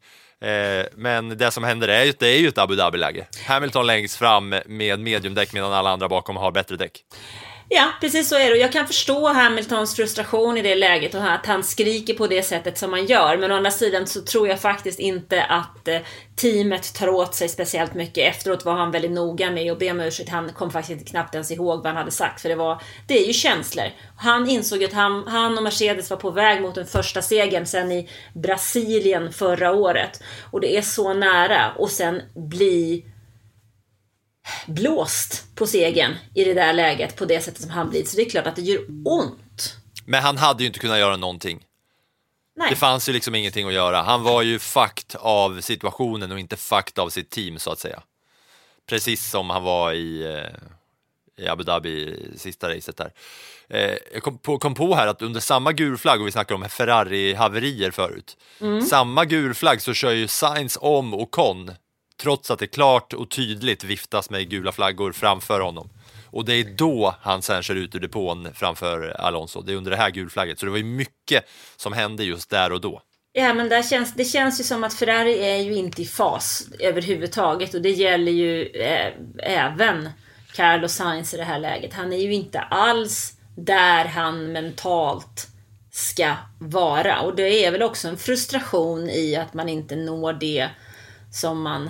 men det som händer är ju, det är ju ett Abu Dhabi-läge. Hamilton längst fram med mediumdäck medan alla andra bakom har bättre däck. Ja, precis så är det. Jag kan förstå Hamiltons frustration i det läget och att han skriker på det sättet som han gör. Men å andra sidan så tror jag faktiskt inte att eh, teamet tar åt sig speciellt mycket. Efteråt var han väldigt noga med att be om ursäkt. Han kom faktiskt knappt ens ihåg vad han hade sagt. För det, var, det är ju känslor. Han insåg att han, han och Mercedes var på väg mot den första segern sen i Brasilien förra året. Och det är så nära. Och sen bli blåst på segern i det där läget på det sättet som han blir. Så det är klart att det gör ont. Men han hade ju inte kunnat göra någonting. Nej. Det fanns ju liksom ingenting att göra. Han var ju fucked av situationen och inte fucked av sitt team så att säga. Precis som han var i, eh, i Abu Dhabi sista racet där. Eh, jag kom på, kom på, här att under samma gulflagg, och vi snackade om Ferrari-haverier förut, mm. samma gulflagg så kör ju Sainz om och Con trots att det klart och tydligt viftas med gula flaggor framför honom. Och det är då han sen kör ut ur depån framför Alonso. Det är under det här gulflagget. Så det var ju mycket som hände just där och då. Ja, men där känns, det känns ju som att Ferrari är ju inte i fas överhuvudtaget. Och det gäller ju eh, även Carlos Sainz i det här läget. Han är ju inte alls där han mentalt ska vara. Och det är väl också en frustration i att man inte når det som man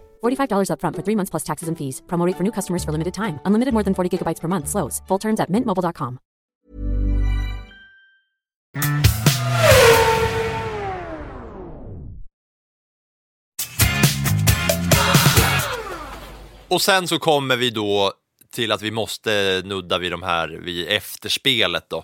$45 upfront for three months plus taxes and fees. Promo rate for new customers for limited time. Unlimited more than 40 gigabytes per month. Slows. Full terms at mintmobile.com. Och sen så kommer vi då till att vi måste nudda vid de här vid efterspelet då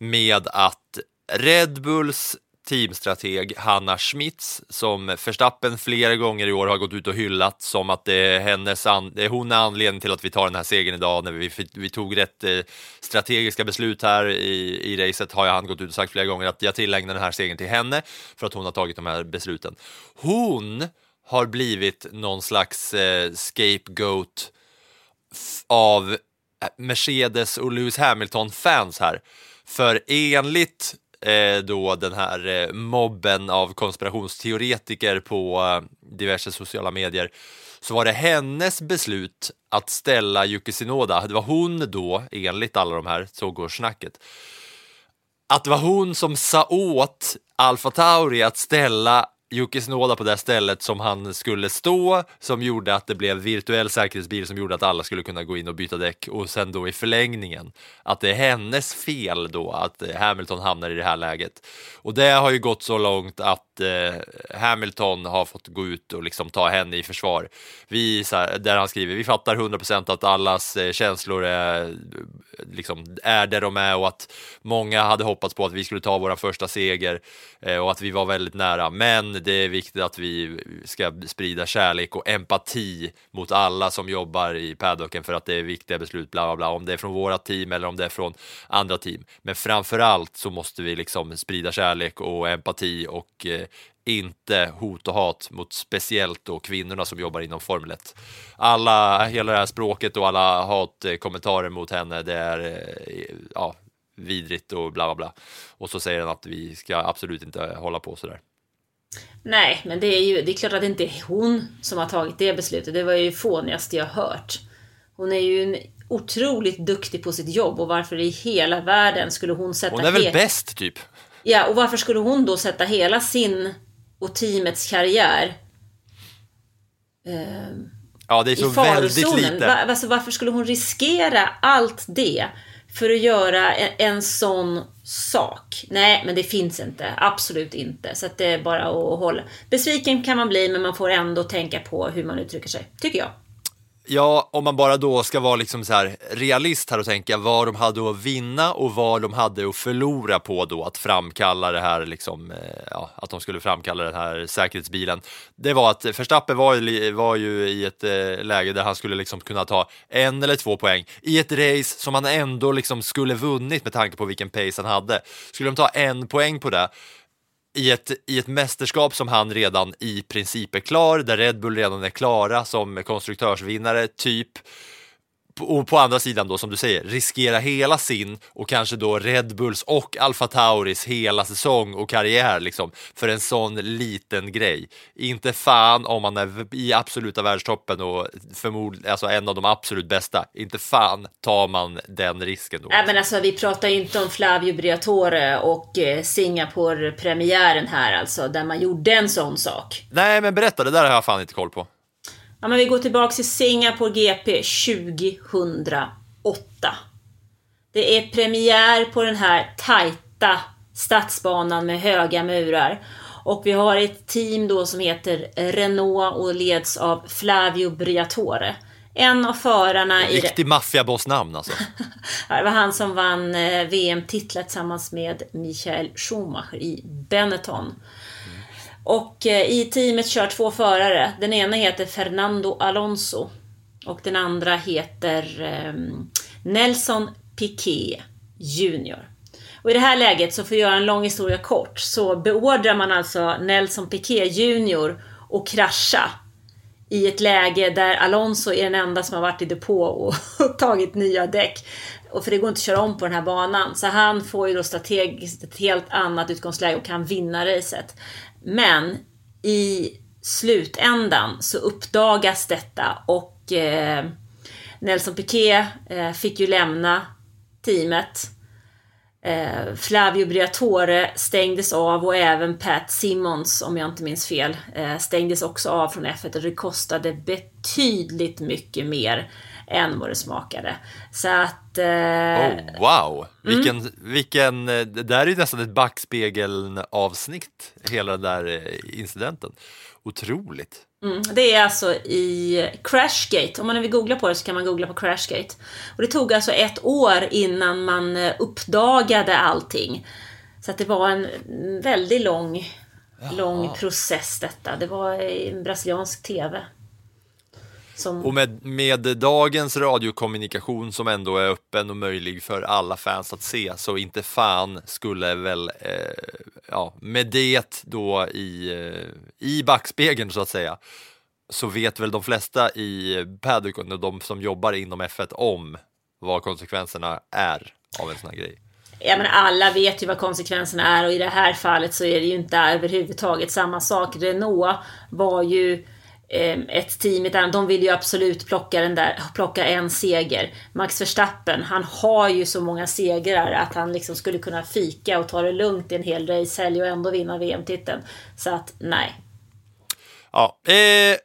med att Red Bulls teamstrateg Hanna Schmitz som Verstappen flera gånger i år har gått ut och hyllat som att det är, hennes an, det är hon är anledningen till att vi tar den här segern idag när vi, vi tog rätt eh, strategiska beslut här i, i racet har han gått ut och sagt flera gånger att jag tillägnar den här segern till henne för att hon har tagit de här besluten. Hon har blivit någon slags eh, scapegoat av Mercedes och Lewis Hamilton-fans här. För enligt Eh, då den här eh, mobben av konspirationsteoretiker på eh, diverse sociala medier så var det hennes beslut att ställa Yuki Sinoda det var hon då, enligt alla de här, så går snacket, att det var hon som sa åt Alfa Tauri att ställa Yuki Tsunoda på det stället som han skulle stå, som gjorde att det blev virtuell säkerhetsbil som gjorde att alla skulle kunna gå in och byta däck och sen då i förlängningen att det är hennes fel då att eh, Hamilton hamnar i det här läget. Och det har ju gått så långt att eh, Hamilton har fått gå ut och liksom ta henne i försvar. Vi, så här, där han skriver, vi fattar 100% att allas eh, känslor är, eh, liksom, är där de är och att många hade hoppats på att vi skulle ta vår första seger eh, och att vi var väldigt nära. Men det är viktigt att vi ska sprida kärlek och empati mot alla som jobbar i paddocken för att det är viktiga beslut, bla bla bla, om det är från våra team eller om det är från andra team. Men framför allt så måste vi liksom sprida kärlek och empati och eh, inte hot och hat mot speciellt då kvinnorna som jobbar inom Formel 1. Alla, hela det här språket och alla hatkommentarer mot henne, det är eh, ja, vidrigt och bla bla bla. Och så säger han att vi ska absolut inte hålla på sådär. Nej, men det är ju det är klart att det inte är hon som har tagit det beslutet. Det var ju fånigaste jag hört. Hon är ju en otroligt duktig på sitt jobb och varför i hela världen skulle hon sätta... Hon är väl bäst typ? Ja, och varför skulle hon då sätta hela sin och teamets karriär eh, Ja, det är så väldigt lite. Va, alltså, varför skulle hon riskera allt det för att göra en, en sån sak? Nej, men det finns inte. Absolut inte. Så att det är bara att hålla. Besviken kan man bli, men man får ändå tänka på hur man uttrycker sig. Tycker jag. Ja, om man bara då ska vara liksom så här realist här och tänka vad de hade att vinna och vad de hade att förlora på då att framkalla det här, liksom, eh, ja, att de skulle framkalla den här säkerhetsbilen. Det var att Verstappen var, ju- var ju i ett eh, läge där han skulle liksom kunna ta en eller två poäng i ett race som han ändå liksom skulle vunnit med tanke på vilken pace han hade. Skulle de ta en poäng på det i ett, i ett mästerskap som han redan i princip är klar, där Red Bull redan är klara som konstruktörsvinnare, typ. Och på andra sidan då, som du säger, riskera hela sin och kanske då Red Bulls och Alfa Tauris hela säsong och karriär liksom för en sån liten grej. Inte fan om man är i absoluta världstoppen och förmodligen alltså en av de absolut bästa. Inte fan tar man den risken då. Nej men alltså vi pratar ju inte om Flavio Briatore och eh, Singapore-premiären här alltså, där man gjorde en sån sak. Nej, men berätta, det där har jag fan inte koll på. Ja men vi går tillbaks till Singapore GP 2008. Det är premiär på den här tajta stadsbanan med höga murar. Och vi har ett team då som heter Renault och leds av Flavio Briatore. En av förarna i... Riktig maffiabossnamn alltså. *laughs* Det var han som vann eh, VM-titlar tillsammans med Michael Schumacher i Benetton. Och eh, i teamet kör två förare. Den ena heter Fernando Alonso och den andra heter ehm, Nelson Piquet Jr. Och i det här läget, så för att göra en lång historia kort, så beordrar man alltså Nelson Piquet Jr att krascha i ett läge där Alonso är den enda som har varit i depå och *laughs* tagit nya däck. Och för det går inte att köra om på den här banan. Så han får ju då strategiskt ett helt annat utgångsläge och kan vinna racet. Men i slutändan så uppdagas detta och eh, Nelson Piquet eh, fick ju lämna teamet. Eh, Flavio Briatore stängdes av och även Pat Simmons, om jag inte minns fel, eh, stängdes också av från F1 och det kostade betydligt mycket mer än vad det smakade. Så att... Eh, Oh, wow! Vilken, vilken, eh, det där är ju nästan ett backspegeln-avsnitt, hela den där eh, incidenten. Otroligt. Mm, det är alltså i Crashgate. Om man vill googla på det så kan man googla på Crashgate. Och det tog alltså ett år innan man eh, uppdagade allting. Så att det var en väldigt lång, lång process detta. Det var i en brasiliansk TV. Som, Och med, med dagens radiokommunikation som ändå är öppen och möjlig för alla fans att se, så inte fan skulle väl, eh, ja, med det då i, eh, i backspegeln så att säga, så vet väl de flesta i paddocken och de som jobbar inom F1 om vad konsekvenserna är av en sån här grej. ja, men alla vet ju vad konsekvenserna är och i det här fallet så är det ju inte överhuvudtaget samma sak. Renault var ju Eh, ett team, ett annat, de vill ju absolut plocka, den där, plocka en seger. Max Verstappen, han har ju så många segrar att han liksom skulle kunna fika och ta det lugnt i en hel racehelg och ändå vinna VM-titeln. Så att nej. Ja, eh,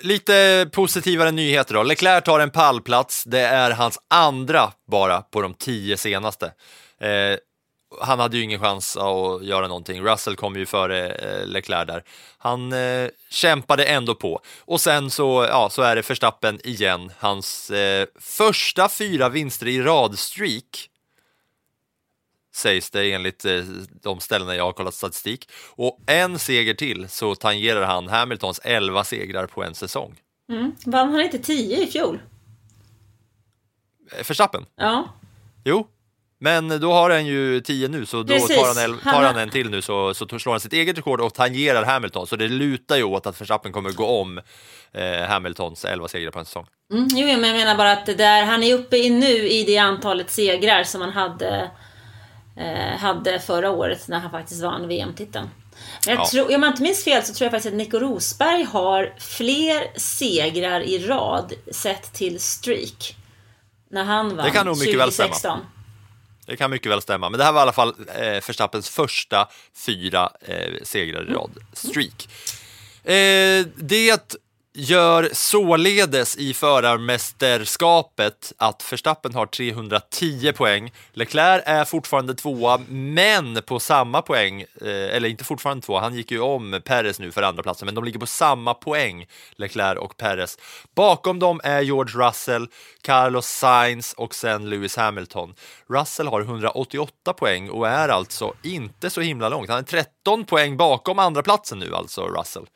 lite positivare nyheter då. Leclerc tar en pallplats. Det är hans andra bara på de tio senaste. Eh, han hade ju ingen chans att göra någonting. Russell kom ju före eh, Leclerc där. Han eh, kämpade ändå på. Och sen så, ja, så är det Verstappen igen. Hans eh, första fyra vinster i rad-streak sägs det enligt eh, de ställena jag har kollat statistik. Och en seger till så tangerar han Hamiltons 11 segrar på en säsong. Mm. Vann han inte 10 i fjol? Eh, Verstappen? Ja. Jo, men då har han ju 10 nu, så då Precis. tar han, el- tar Han en till nu så, så slår han sitt eget rekord och tangerar Hamilton. Så det lutar ju åt att Verstappen kommer gå om eh, Hamiltons 11 segrar på en säsong. Mm, jo, men jag menar bara att där, han är uppe i nu i det antalet segrar som han hade, eh, hade förra året när han faktiskt vann VM-titeln. Men jag Ja. tror, om jag inte minns fel så tror jag faktiskt att Nico Rosberg har fler segrar i rad sett till streak. När han vann Det kan nog mycket väl stämma. Det kan mycket väl stämma, men det här var i alla fall eh, Verstappens första fyra eh, segrar i rad streak. Eh, det gör således i förarmästerskapet att Verstappen har 310 poäng. Leclerc är fortfarande tvåa, men på samma poäng, eh, eller inte fortfarande tvåa, han gick ju om Perez nu för andra platsen, men de ligger på samma poäng, Leclerc och Perez. Bakom dem är George Russell, Carlos Sainz och sen Lewis Hamilton. Russell har 188 poäng och är alltså inte så himla långt. Han är 13 poäng bakom andra platsen nu alltså, Russell.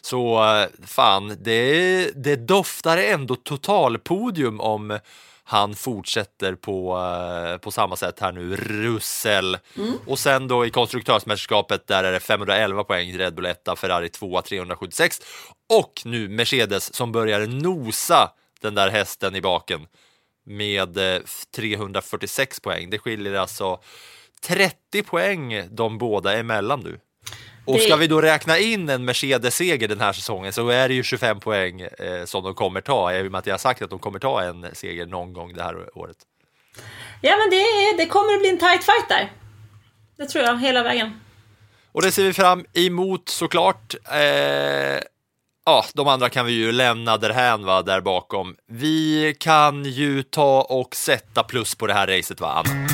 Så eh, fan, det, det doftar ändå totalpodium om han fortsätter på, eh, på samma sätt här nu, Russell. Och sen då i konstruktörsmästerskapet där är det 511 poäng, Red Bull 1, Ferrari 2, 376 och nu Mercedes som börjar nosa den där hästen i baken med eh, 346 poäng. Det skiljer alltså 30 poäng de båda emellan nu. Och ska vi då räkna in en Mercedes-seger den här säsongen så är det ju 25 poäng eh, som de kommer ta, i och med att jag har sagt att de kommer ta en seger någon gång det här året. Ja men det, det kommer att bli en tight fight där. Det tror jag, hela vägen. Och det ser vi fram emot såklart. Eh, ja, de andra kan vi ju lämna därhän va, där bakom. Vi kan ju ta och sätta plus på det här racet va, Anna?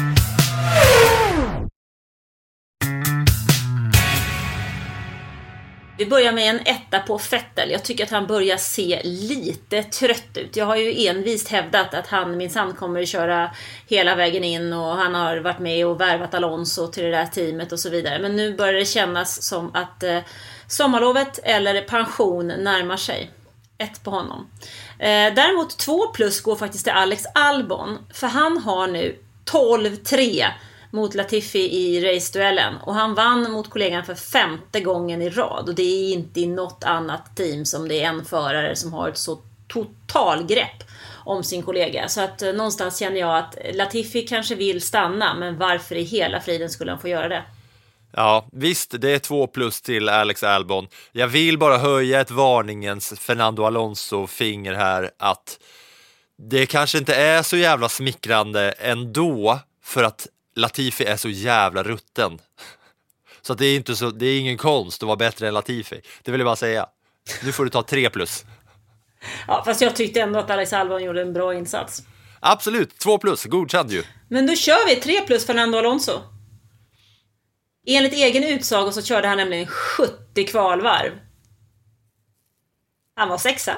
Vi börjar med en etta på Fettel. Jag tycker att han börjar se lite trött ut. Jag har ju envist hävdat att han minsann kommer att köra hela vägen in och han har varit med och värvat Alonso till det där teamet och så vidare. Men nu börjar det kännas som att eh, sommarlovet eller pension närmar sig. Ett på honom. Eh, däremot två plus går faktiskt till Alex Albon. För han har nu 12-3 mot Latifi i raceduellen. Och han vann mot kollegan för femte gången i rad. Och det är inte i något annat team som det är en förare som har ett så totalgrepp om sin kollega. Så att eh, någonstans känner jag att Latifi kanske vill stanna, men varför i hela friden skulle han få göra det? Ja, visst, det är två plus till Alex Albon. Jag vill bara höja ett varningens Fernando Alonso-finger här att det kanske inte är så jävla smickrande ändå för att Latifi är så jävla rutten. Så det är inte så, det är ingen konst att vara bättre än Latifi. Det vill jag bara säga. Nu får du ta tre plus. Ja, fast jag tyckte ändå att Alex Albon gjorde en bra insats. Absolut, två plus, godkänd ju. Men då kör vi tre plus Fernando Alonso. Enligt egen utsago så körde han nämligen 70 kvalvarv. Han var sexa.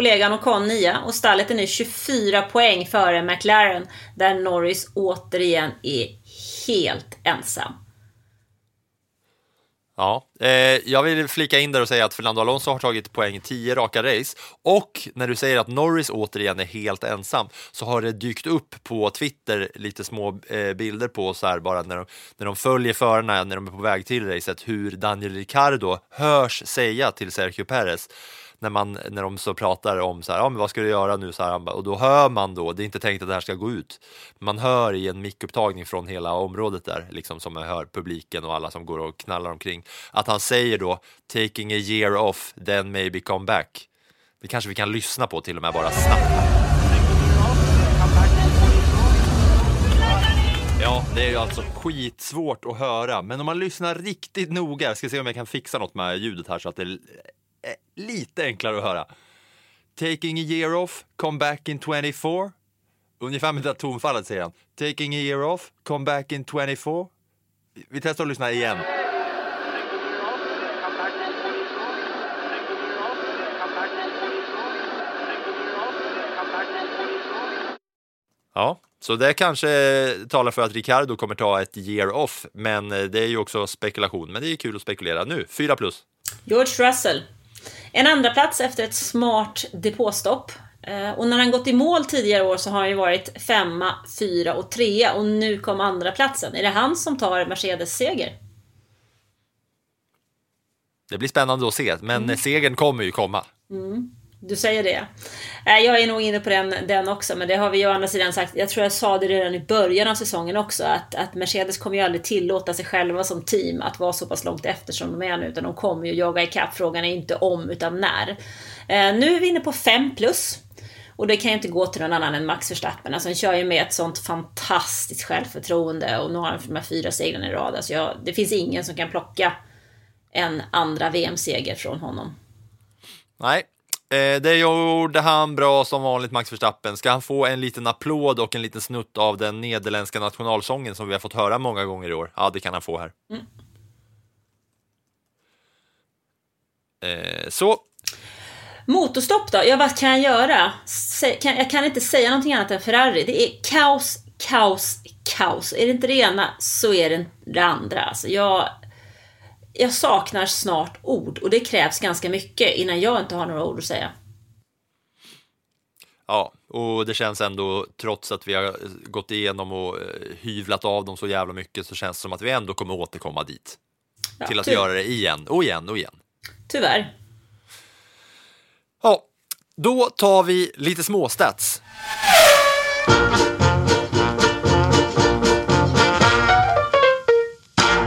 Kollegan Ocon nia och stallet är nu 24 poäng före McLaren där Norris återigen är helt ensam. Ja, eh, jag vill flika in där och säga att Fernando Alonso har tagit poäng i 10 raka race och när du säger att Norris återigen är helt ensam så har det dykt upp på Twitter lite små eh, bilder på så här bara när de, när de följer förarna när de är på väg till racet hur Daniel Ricciardo hörs säga till Sergio Perez när, man, när de så pratar om så här, ja, men vad ska du göra nu? Så här, och då hör man då, det är inte tänkt att det här ska gå ut, man hör i en mickupptagning från hela området där, liksom som man hör publiken och alla som går och knallar omkring, att han säger då taking a year off, then maybe come back. Det kanske vi kan lyssna på till och med bara snabbt. Ja, det är ju alltså skitsvårt att höra, men om man lyssnar riktigt noga, jag ska se om jag kan fixa något med ljudet här så att det Eh, lite enklare att höra. Taking a year off, come back in 24. Ungefär med det tonfallet säger han. Taking a year off, come back in 24. Vi testar att lyssna igen. Ja, så det kanske talar för att Ricardo kommer ta ett year off, men eh, det är ju också spekulation. Men det är kul att spekulera. Nu, 4 plus. George Russell. En andra plats efter ett smart depåstopp. Eh, och när han gått i mål tidigare år så har han ju varit femma, fyra och trea och nu kom andra platsen. Är det han som tar Mercedes seger? Det blir spännande att se, men mm. segern kommer ju komma. Mm. Du säger det. Eh, jag är nog inne på den, den också, men det har vi ju å andra sidan sagt. Jag tror jag sa det redan i början av säsongen också, att, att Mercedes kommer ju aldrig tillåta sig själva som team att vara så pass långt efter som de är nu, utan de kommer ju jaga ikapp. Frågan är inte om, utan när. Eh, nu är vi inne på 5 plus. Och det kan ju inte gå till någon annan än Max Verstappen. Alltså han kör ju med ett sånt fantastiskt självförtroende och nu har han de här fyra segrarna i rad. Alltså jag, det finns ingen som kan plocka en andra VM-seger från honom. Nej, Eh, det gjorde han bra som vanligt, Max Verstappen. Ska han få en liten applåd och en liten snutt av den nederländska nationalsången som vi har fått höra många gånger i år? Ja, det kan han få här. Mm. Eh, så. Motorstopp då? Ja, vad kan jag göra? Jag kan inte säga någonting annat än Ferrari. Det är kaos, kaos, kaos. Är det inte det ena så är det det andra. Alltså jag jag saknar snart ord och det krävs ganska mycket innan jag inte har några ord att säga. Ja, och det känns ändå, trots att vi har gått igenom och eh, hyvlat av dem så jävla mycket, så känns det som att vi ändå kommer återkomma dit. Ja, till att göra det igen och igen och igen. Tyvärr. Ja, då tar vi lite småstats.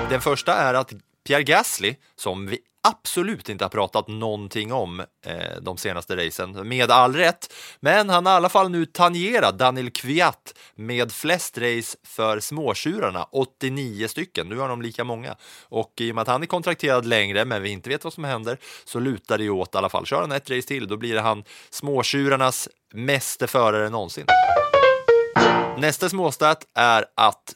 Den första är att Pierre Gasly, som vi absolut inte har pratat någonting om eh, de senaste racen, med all rätt. Men han har i alla fall nu tangerat Daniel Kviat med flest race för småtjurarna, 89 stycken. Nu har de lika många. Och i och med att han är kontrakterad längre, men vi inte vet vad som händer, så lutar det ju åt i alla fall. Kör han ett race till, då blir det han småtjurarnas meste förare någonsin. Nästa småstat är att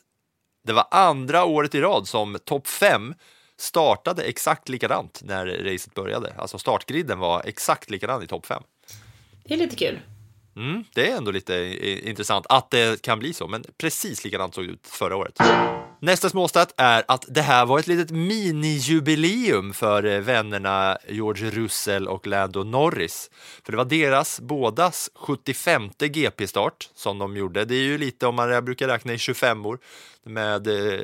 det var andra året i rad som topp 5 startade exakt likadant när racet började. Alltså startgriden var exakt likadan i topp 5. Det är lite kul. Mm, det är ändå lite intressant att det kan bli så, men precis likadant såg det ut förra året. Nästa småstat är att det här var ett litet minijubileum för eh, vännerna George Russell och Lando Norris. För det var deras bådas 75 GP-start som de gjorde. Det är ju lite om man brukar räkna i 25 år med eh,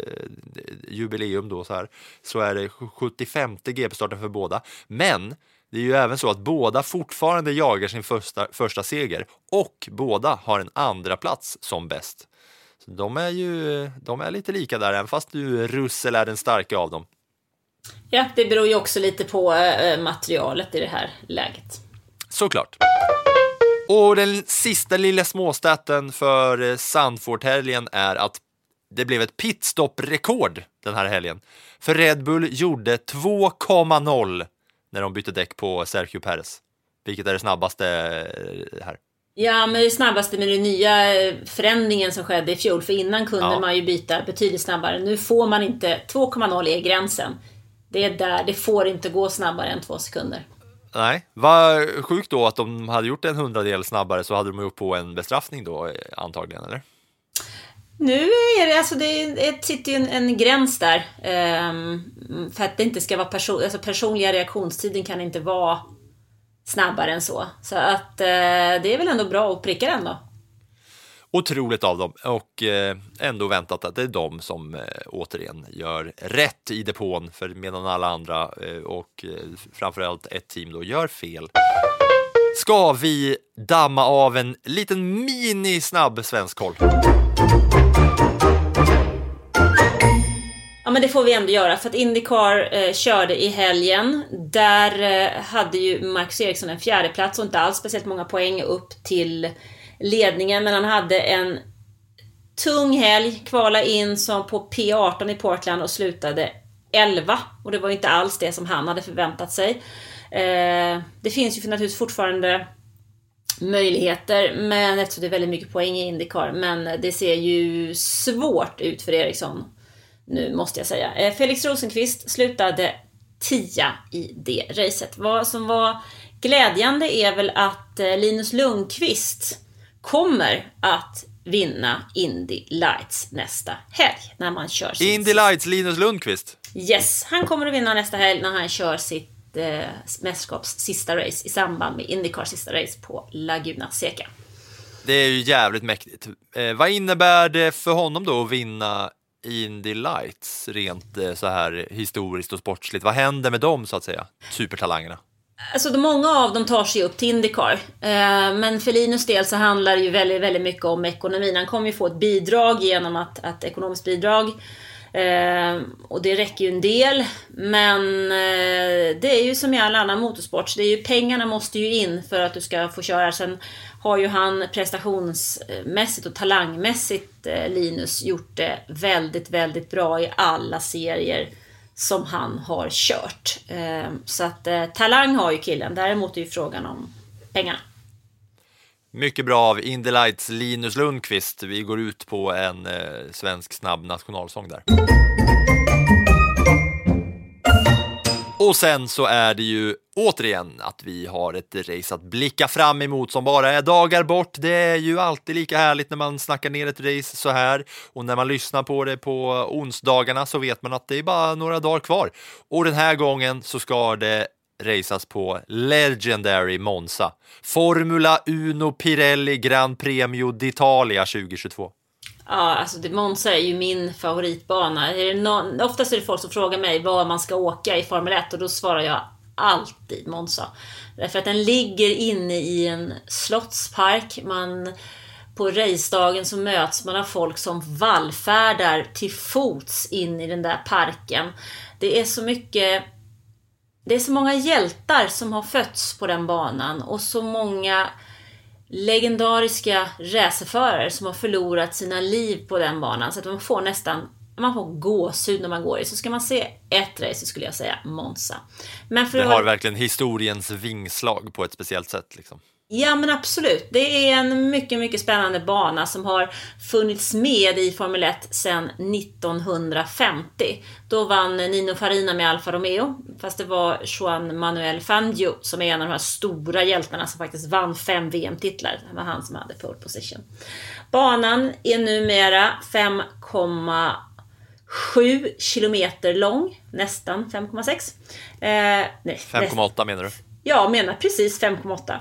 jubileum då så här, så är det 75 GP-starten för båda. Men det är ju även så att båda fortfarande jagar sin första, första seger och båda har en andra plats som bäst. Så de är ju de är lite lika där, även fast du Russell är den starka av dem. Ja, det beror ju också lite på eh, materialet i det här läget. Såklart. Och den sista lilla småstaten för eh, Sandfort-helgen är att det blev ett pitstop-rekord den här helgen. För Red Bull gjorde 2,0 när de bytte däck på Sergio Perez. Vilket är det snabbaste eh, här. Ja, men det snabbaste med den nya eh, förändringen som skedde i fjol. För innan kunde Ja. man ju byta betydligt snabbare. Nu får man inte... 2,0 är gränsen. Det är där. Det får inte gå snabbare än två sekunder. Nej, vad sjukt då att de hade gjort en hundradel snabbare så hade de gjort på en bestraffning då eh, antagligen, eller? Nu är det, alltså det, det sitter ju en, en gräns där. ehm, för att det inte ska vara person, alltså personliga reaktionstiden kan inte vara snabbare än så. Så att eh, det är väl ändå bra att pricka den då. Otroligt av dem och eh, ändå väntat att det är de som eh, återigen gör rätt i depån för medan alla andra eh, och eh, framförallt ett team då gör fel. Ska vi damma av en liten mini snabb svensk koll? Ja men det får vi ändå göra för att Indycar eh, körde i helgen. Där eh, hade ju Marcus Eriksson en fjärde plats och inte alls speciellt många poäng upp till ledningen. Men han hade en tung helg, kvala in som på P18 i Portland och slutade 11. Och det var ju inte alls det som han hade förväntat sig. Eh, det finns ju för naturligtvis fortfarande möjligheter, men eftersom det är väldigt mycket poäng i Indycar. Men det ser ju svårt ut för Eriksson nu måste jag säga. Eh, Felix Rosenqvist slutade tia i det racet. Vad som var glädjande är väl att eh, Linus Lundqvist kommer att vinna Indy Lights nästa helg när man kör sitt Indy Lights Linus Lundqvist. Yes, han kommer att vinna nästa helg när han kör sitt eh, mästerskaps sista race i samband med Indycars sista race på Laguna Seca. Det är ju jävligt mäktigt. Eh, vad innebär det för honom då att vinna Indy Lights rent eh, så här historiskt och sportsligt? Vad händer med dem så att säga? Supertalangerna. Alltså de, många av dem tar sig upp till Indycar. Eh, men för Linus del så handlar det ju väldigt, väldigt mycket om ekonomin. Han kommer ju få ett bidrag genom att, att ekonomiskt bidrag. Eh, och det räcker ju en del. Men eh, det är ju som i all annan motorsport. Så det är ju, pengarna måste ju in för att du ska få köra. Sen har ju han prestationsmässigt och talangmässigt, eh, Linus, gjort det väldigt, väldigt bra i alla serier som han har kört. Eh, så att eh, talang har ju killen, däremot är ju frågan om pengarna. Mycket bra av Indy Lights Linus Lundqvist. Vi går ut på en svensk snabb nationalsång där. Och sen så är det ju återigen att vi har ett race att blicka fram emot som bara är dagar bort. Det är ju alltid lika härligt när man snackar ner ett race så här och när man lyssnar på det på onsdagarna så vet man att det är bara några dagar kvar. Och den här gången så ska det raceas på Legendary Monza. Formula Uno Pirelli Gran Premio d'Italia 2022. Ja, alltså det, Monza är ju min favoritbana. Är det någon, oftast är det folk som frågar mig var man ska åka i Formel 1 och då svarar jag alltid Monza. Därför att den ligger inne i en slottspark. Man, på racedagen så möts man av folk som vallfärdar till fots in i den där parken. Det är så mycket det är så många hjältar som har fötts på den banan och så många legendariska racerförare som har förlorat sina liv på den banan. Så att man får nästan man får gåshud när man går i. Så ska man se ett race så skulle jag säga Monza. Men för Det har verkligen historiens vingslag på ett speciellt sätt. Liksom. Ja men absolut. Det är en mycket, mycket spännande bana som har funnits med i Formel 1 sedan 1950. Då vann Nino Farina med Alfa Romeo, fast det var Juan Manuel Fangio som är en av de här stora hjältarna som faktiskt vann fem VM-titlar. Det var han som hade pole position. Banan är numera 7 kilometer lång, nästan 5,6. Eh, nej, näst- 5,8 menar du? Ja, menar precis 5,8.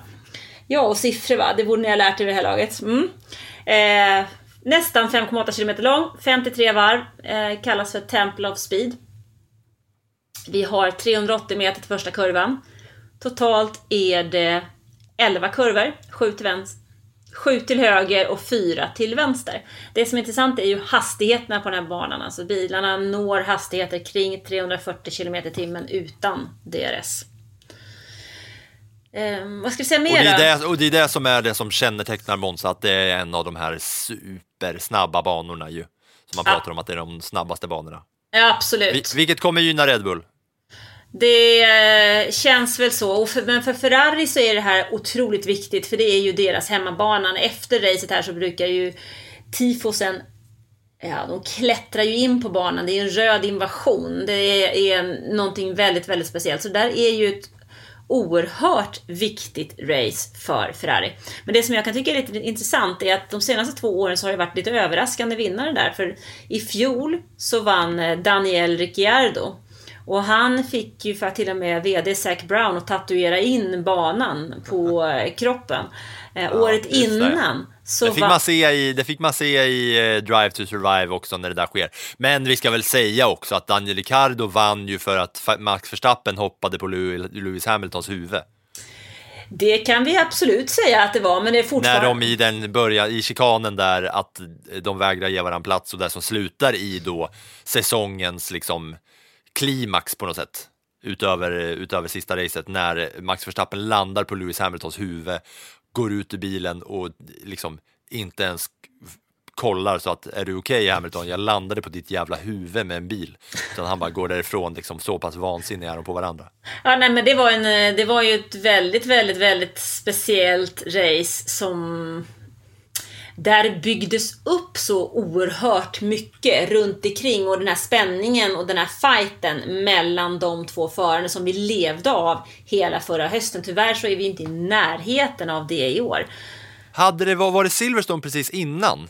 Ja, och siffror va, det borde ni ha lärt er vid det här laget. Mm. Eh, nästan 5,8 km lång, 53 varv, eh, kallas för Temple of Speed. Vi har 380 meter till första kurvan. Totalt är det 11 kurvor, 7 till, vänster, 7 till höger och 4 till vänster. Det som är intressant är ju hastigheterna på den här banan. Alltså bilarna når hastigheter kring 340 km i timmen utan DRS. Ehm, vad ska vi säga Och mer det, då? är det, och det är det som är det som kännetecknar Monza, att det är en av de här supersnabba banorna ju. Som man pratar om att det är de snabbaste banorna. Ja, absolut. Vi, vilket kommer gynna Red Bull. Det eh, känns väl så. Och för, men för Ferrari så är det här otroligt viktigt för det är ju deras hemmabanan. Efter racet här så brukar ju tifosen Ja, de klättrar ju in på banan. Det är en röd invasion. Det är, är någonting väldigt, väldigt speciellt. Så där är ju ett oerhört viktigt race för Ferrari. Men det som jag kan tycka är lite intressant är att de senaste två åren så har det varit lite överraskande vinnare där. För i fjol så vann eh, Daniel Ricciardo. Och han fick ju för till och med VD Zac Brown att tatuera in banan på eh, kroppen. Eh, året det. innan så Det fick, man se i, det fick man se i eh, Drive to Survive också när det där sker. Men vi ska väl säga också att Daniel Ricciardo vann ju för att Max Verstappen hoppade på Lew- Lewis Hamiltons huvud. Det kan vi absolut säga att det var, men det är fortfarande... När de i den början, i chikanen där, att de vägrar ge varandra plats och där som slutar i då säsongens liksom klimax på något sätt. Utöver, utöver sista racet när Max Verstappen landar på Lewis Hamiltons huvud, går ut ur bilen och liksom inte ens kollar så att är du okej Hamilton, jag landade på ditt jävla huvud med en bil. Utan han bara går därifrån, liksom så pass vansinniga är de på varandra. Ja, nej, men det var, en, eh, det var ju ett väldigt, väldigt, väldigt speciellt race som... Där byggdes upp så oerhört mycket runt omkring och den här spänningen och den här fighten mellan de två förarna som vi levde av hela förra hösten. Tyvärr så är vi inte i närheten av det i år. Hade det var, var det Silverstone precis innan?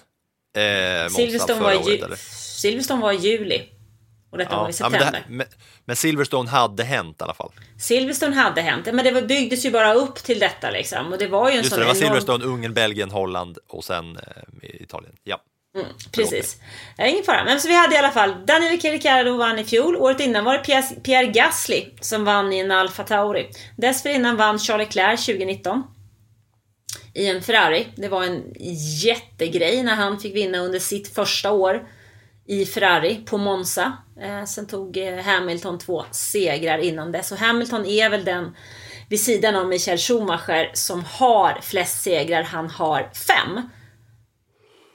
Eh, Silverstone var, året? Silverstone var i juli. Och detta var i Ja, men, september. här- men, Silverstone hade hänt i alla fall. Silverstone hade hänt, men det byggdes ju bara upp till detta liksom. Och det var ju en Just sån det, det var enorm... Silverstone, Ungern, Belgien, Holland och sen eh, Italien. Ja. Precis. Ja, ingen fara. Men så vi hade i alla fall Daniel Ricciardo vann i fjol. Året innan var det Pierre, Pierre Gasly som vann i en Alfa Tauri. Dessförinnan vann Charles Leclerc 2019. I en Ferrari. Det var en jättegrej när han fick vinna under sitt första år i Ferrari på Monza. Eh, sen tog eh, Hamilton två segrar innan dess. Så Hamilton är väl den vid sidan av Michael Schumacher som har flest segrar. Han har fem.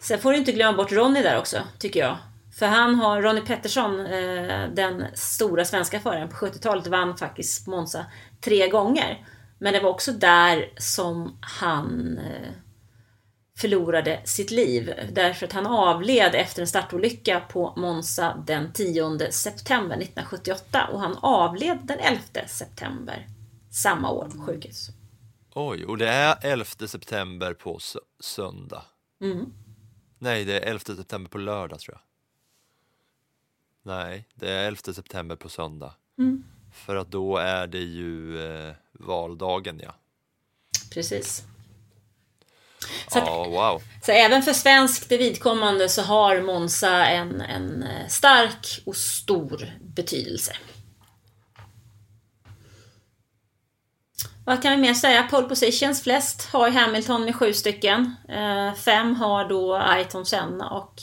Sen får du inte glömma bort Ronny där också, tycker jag. För han har, Ronny Pettersson, eh, den stora svenska föraren på 70-talet, vann faktiskt Monza tre gånger. Men det var också där som han eh, förlorade sitt liv. Därför att han avled efter en startolycka på Monza den 10 september 1978. Och han avled den 11 september samma år på sjukhus. Oj, och det är 11 september på sö- söndag. Mm. Nej, det är 11 september på lördag tror jag. Nej, det är 11 september på söndag. Mm. För att då är det ju eh, valdagen, ja. Precis. Så att- Ja, wow. Så även för svenskt vidkommande så har Monza en, en eh, stark och stor betydelse. Vad kan vi mer säga? Pole positions flest har Hamilton med sju stycken. Eh, fem har då Ayrton Senna och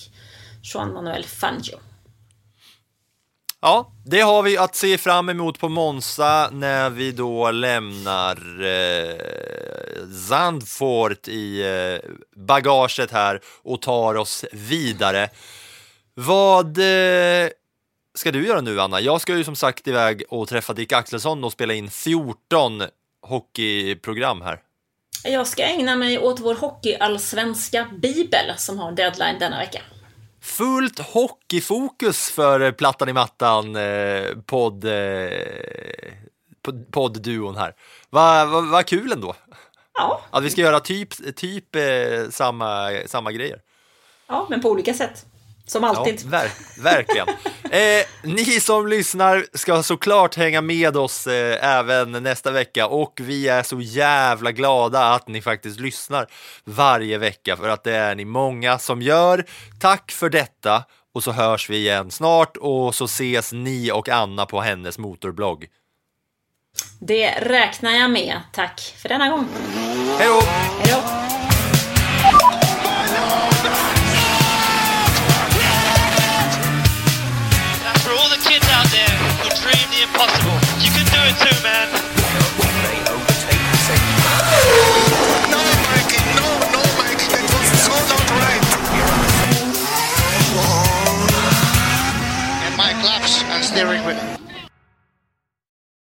Juan Manuel Fangio. Ja, det har vi att se fram emot på Monza när vi då lämnar eh, Zandvoort i eh, bagaget här och tar oss vidare. Vad eh, ska du göra nu Anna? Jag ska ju som sagt iväg och träffa Dick Axelsson och spela in 14 hockeyprogram här. Jag ska ägna mig åt vår hockeyallsvenska bibel som har deadline denna vecka. Fullt hockeyfokus för Plattan i mattan eh, podd, eh, pod- poddduon här. Vad va, va kul ändå. Ja, Att vi ska göra typ, typ eh, samma, samma grejer. ja men på olika sätt. Som alltid. Ja, ver verkligen. *laughs* Eh, ni som lyssnar ska såklart hänga med oss eh, även nästa vecka och vi är så jävla glada att ni faktiskt lyssnar varje vecka för att det är ni många som gör. Tack för detta och så hörs vi igen snart och så ses ni och Anna på hennes motorblogg. Det räknar jag med. Tack för denna gång. Hej då! impossible. You can do it too, man. No, Mikey, no, no, Mikey, was right. And Mike laps and steering wheel.